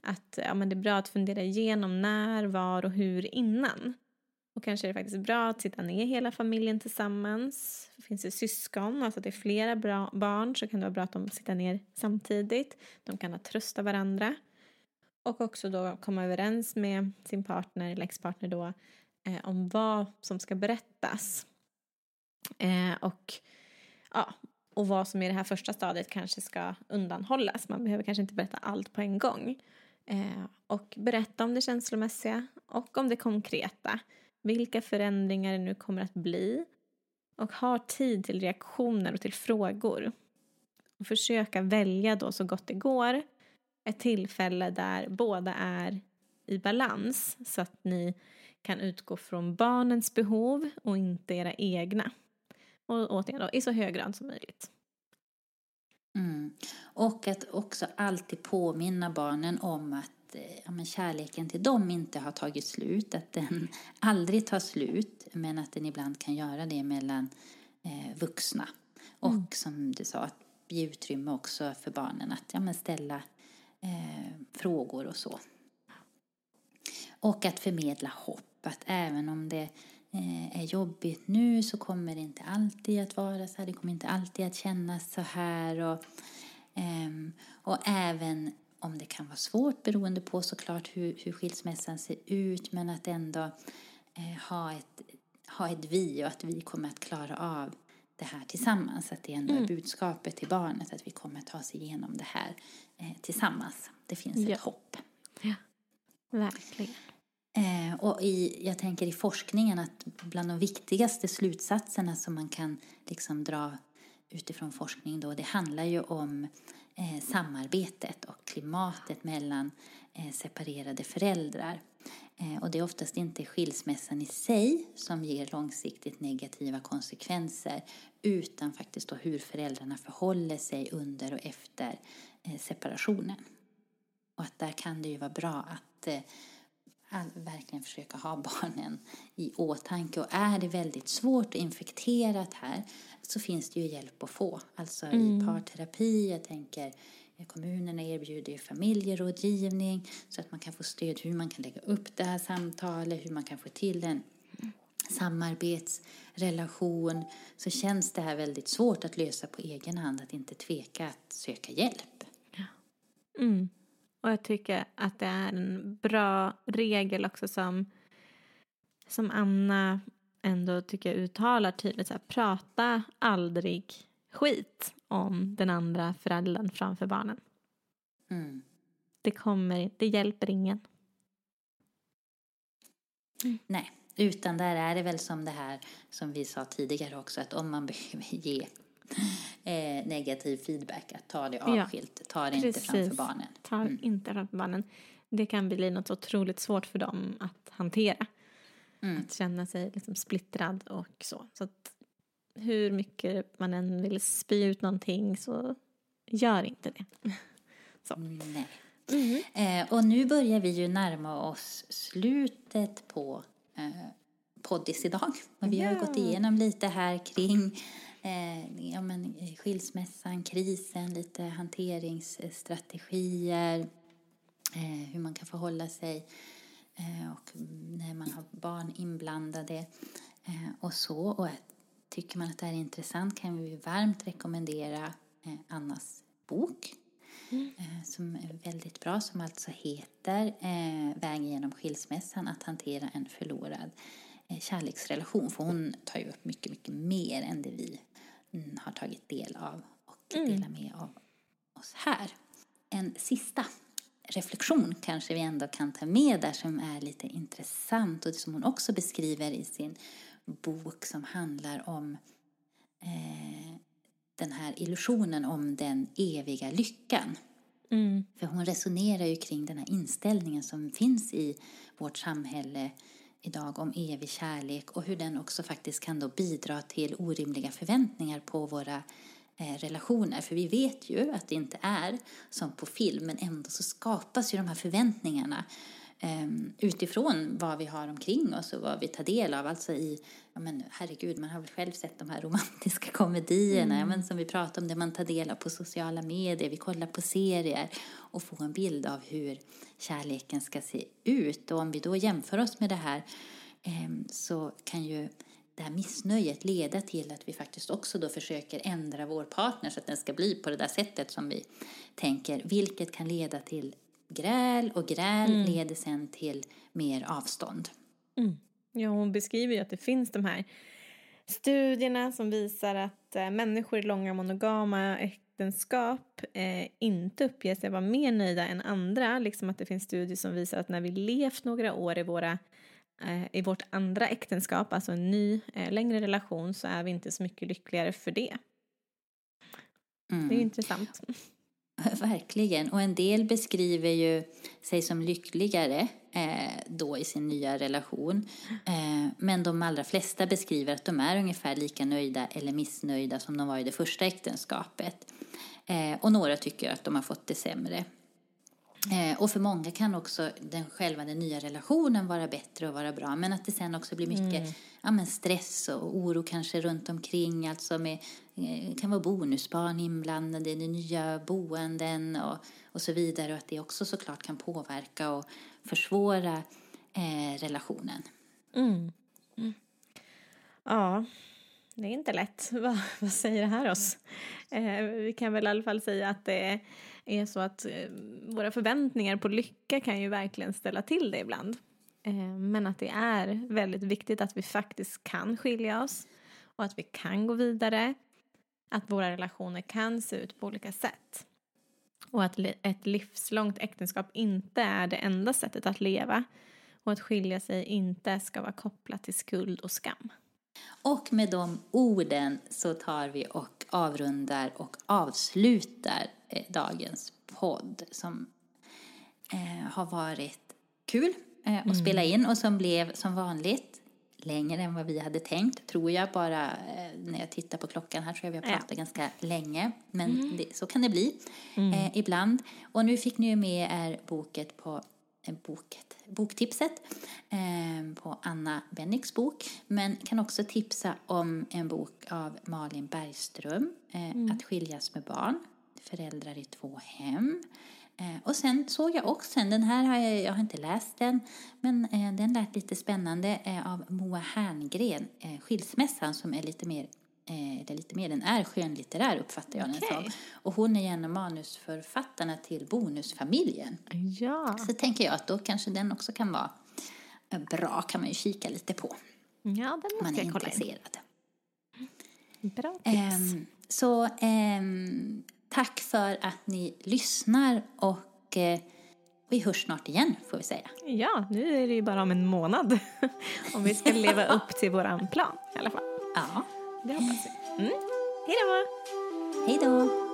Att ja, men det är bra att fundera igenom när, var och hur innan. Och kanske är det faktiskt bra att sitta ner hela familjen tillsammans. Finns det syskon, alltså att det är flera bra barn så kan det vara bra att de sitter ner samtidigt. De kan ha trösta varandra. Och också då komma överens med sin partner eller expartner då eh, om vad som ska berättas. Eh, och, ja, och vad som i det här första stadiet kanske ska undanhållas. Man behöver kanske inte berätta allt på en gång. Eh, och berätta om det känslomässiga och om det konkreta vilka förändringar det nu kommer att bli och ha tid till reaktioner och till frågor. Och försöka välja då så gott det går ett tillfälle där båda är i balans så att ni kan utgå från barnens behov och inte era egna. Och återigen då, i så hög grad som möjligt. Mm. Och att också alltid påminna barnen om att Eh, ja, men kärleken till dem inte har tagit slut, att den (laughs) aldrig tar slut, men att den ibland kan göra det mellan eh, vuxna. Och mm. som du sa, att ge utrymme också för barnen att ja, men ställa eh, frågor och så. Och att förmedla hopp, att även om det är jobbigt nu så kommer det inte alltid att vara så här, det kommer inte alltid att kännas så här. Och, ehm, och även om det kan vara svårt beroende på såklart hur, hur skilsmässan ser ut men att ändå eh, ha, ett, ha ett vi och att vi kommer att klara av det här tillsammans. Att det ändå mm. är budskapet till barnet att vi kommer att ta oss igenom det här eh, tillsammans. Det finns ja. ett hopp. Ja, verkligen. Eh, och i, jag tänker i forskningen att bland de viktigaste slutsatserna som man kan liksom dra utifrån forskning då, det handlar ju om eh, samarbetet och klimatet mellan eh, separerade föräldrar. Eh, och det är oftast inte skilsmässan i sig som ger långsiktigt negativa konsekvenser utan faktiskt då hur föräldrarna förhåller sig under och efter eh, separationen. Och att där kan det ju vara bra att eh, eh, verkligen försöka ha barnen i åtanke. Och är det väldigt svårt och infekterat här så finns det ju hjälp att få. Alltså mm. i parterapi, jag tänker kommunerna erbjuder familjerådgivning så att man kan få stöd hur man kan lägga upp det här samtalet, hur man kan få till en samarbetsrelation så känns det här väldigt svårt att lösa på egen hand, att inte tveka att söka hjälp. Ja. Mm. Och jag tycker att det är en bra regel också som, som Anna ändå tycker jag uttalar tydligt. Så här, prata aldrig skit om den andra föräldern framför barnen. Mm. Det, kommer, det hjälper ingen. Mm. Nej, utan där är det väl som det här som vi sa tidigare också att om man behöver ge eh, negativ feedback, att ta det avskilt, ja, ta det precis. inte framför barnen. Ta mm. inte framför barnen. Det kan bli något otroligt svårt för dem att hantera. Mm. Att känna sig liksom splittrad och så. Så att hur mycket man än vill spy ut någonting så gör inte det. (laughs) så. Nej. Mm. Eh, och nu börjar vi ju närma oss slutet på eh, poddis idag. Och vi har gått igenom lite här kring eh, ja, men, skilsmässan, krisen, lite hanteringsstrategier, eh, hur man kan förhålla sig eh, och när man har barn inblandade eh, och så. Och tycker man att det här är intressant kan vi varmt rekommendera eh, Annas bok Mm. Eh, som är väldigt bra, som alltså heter eh, Vägen genom skilsmässan, att hantera en förlorad eh, kärleksrelation. För hon tar ju upp mycket, mycket mer än det vi mm, har tagit del av och mm. delar med av oss här. en sista reflektion kanske vi ändå kan ta med där som är lite intressant och som hon också beskriver i sin bok som handlar om eh, den här illusionen om den eviga lyckan. Mm. För hon resonerar ju kring den här inställningen som finns i vårt samhälle idag om evig kärlek och hur den också faktiskt kan då bidra till orimliga förväntningar på våra eh, relationer. För vi vet ju att det inte är som på film men ändå så skapas ju de här förväntningarna utifrån vad vi har omkring oss och vad vi tar del av. Alltså i, ja men herregud, man har väl själv sett de här romantiska (laughs) komedierna, mm. men som vi pratar om, det man tar del av på sociala medier, vi kollar på serier och får en bild av hur kärleken ska se ut. Och om vi då jämför oss med det här ehm, så kan ju det här missnöjet leda till att vi faktiskt också då försöker ändra vår partner så att den ska bli på det där sättet som vi tänker, vilket kan leda till gräl och gräl mm. leder sen till mer avstånd. Mm. Ja, hon beskriver ju att det finns de här studierna som visar att äh, människor i långa monogama äktenskap äh, inte uppger sig vara mer nöjda än andra. Liksom att det finns studier som visar att när vi levt några år i, våra, äh, i vårt andra äktenskap, alltså en ny längre relation, så är vi inte så mycket lyckligare för det. Mm. Det är intressant. (laughs) Verkligen. Och en del beskriver ju sig som lyckligare eh, då i sin nya relation. Eh, men de allra flesta beskriver att de är ungefär lika nöjda eller missnöjda som de var i det första äktenskapet. Eh, och några tycker att de har fått det sämre. Eh, och för många kan också den, själva den nya relationen vara bättre och vara bra. Men att det sen också blir mycket mm. ja, men stress och oro kanske runt omkring. Alltså med, det eh, kan vara bonusbarn inblandade i nya boenden och, och så vidare. Och att det också såklart kan påverka och försvåra eh, relationen. Mm. Mm. Ja, det är inte lätt. (laughs) vad, vad säger det här oss? Eh, vi kan väl i alla fall säga att det är är så att eh, våra förväntningar på lycka kan ju verkligen ställa till det ibland. Eh, men att det är väldigt viktigt att vi faktiskt kan skilja oss och att vi kan gå vidare. Att våra relationer kan se ut på olika sätt. Och att ett livslångt äktenskap inte är det enda sättet att leva. Och att skilja sig inte ska vara kopplat till skuld och skam. Och med de orden så tar vi och avrundar och avslutar eh, dagens podd som eh, har varit kul eh, att mm. spela in och som blev som vanligt längre än vad vi hade tänkt, tror jag. Bara eh, när jag tittar på klockan här tror jag vi har pratat ja. ganska länge. Men mm. det, så kan det bli mm. ibland. Och nu fick ni ju med er boket på boket, boktipset eh, på Anna Bennicks bok. Men kan också tipsa om en bok av Malin Bergström, eh, mm. Att skiljas med barn, föräldrar i två hem. Eh, och sen såg jag också en, den här har jag, jag har inte läst den, men eh, den lät lite spännande, eh, av Moa Herngren, Skilsmässan, som är lite mer eller lite mer, den är skönlitterär uppfattar jag okay. den som. Och hon är en av manusförfattarna till Bonusfamiljen. Ja. Så tänker jag att då kanske den också kan vara bra, kan man ju kika lite på. Ja, den måste man är jag kolla intresserad. In. Bra tips. Um, så um, Tack för att ni lyssnar och eh, vi hörs snart igen får vi säga. Ja, nu är det ju bara om en månad. (laughs) om vi ska leva upp till våran plan i alla fall. Ja. Det hoppas vi. Mm. Hej då! Hej då!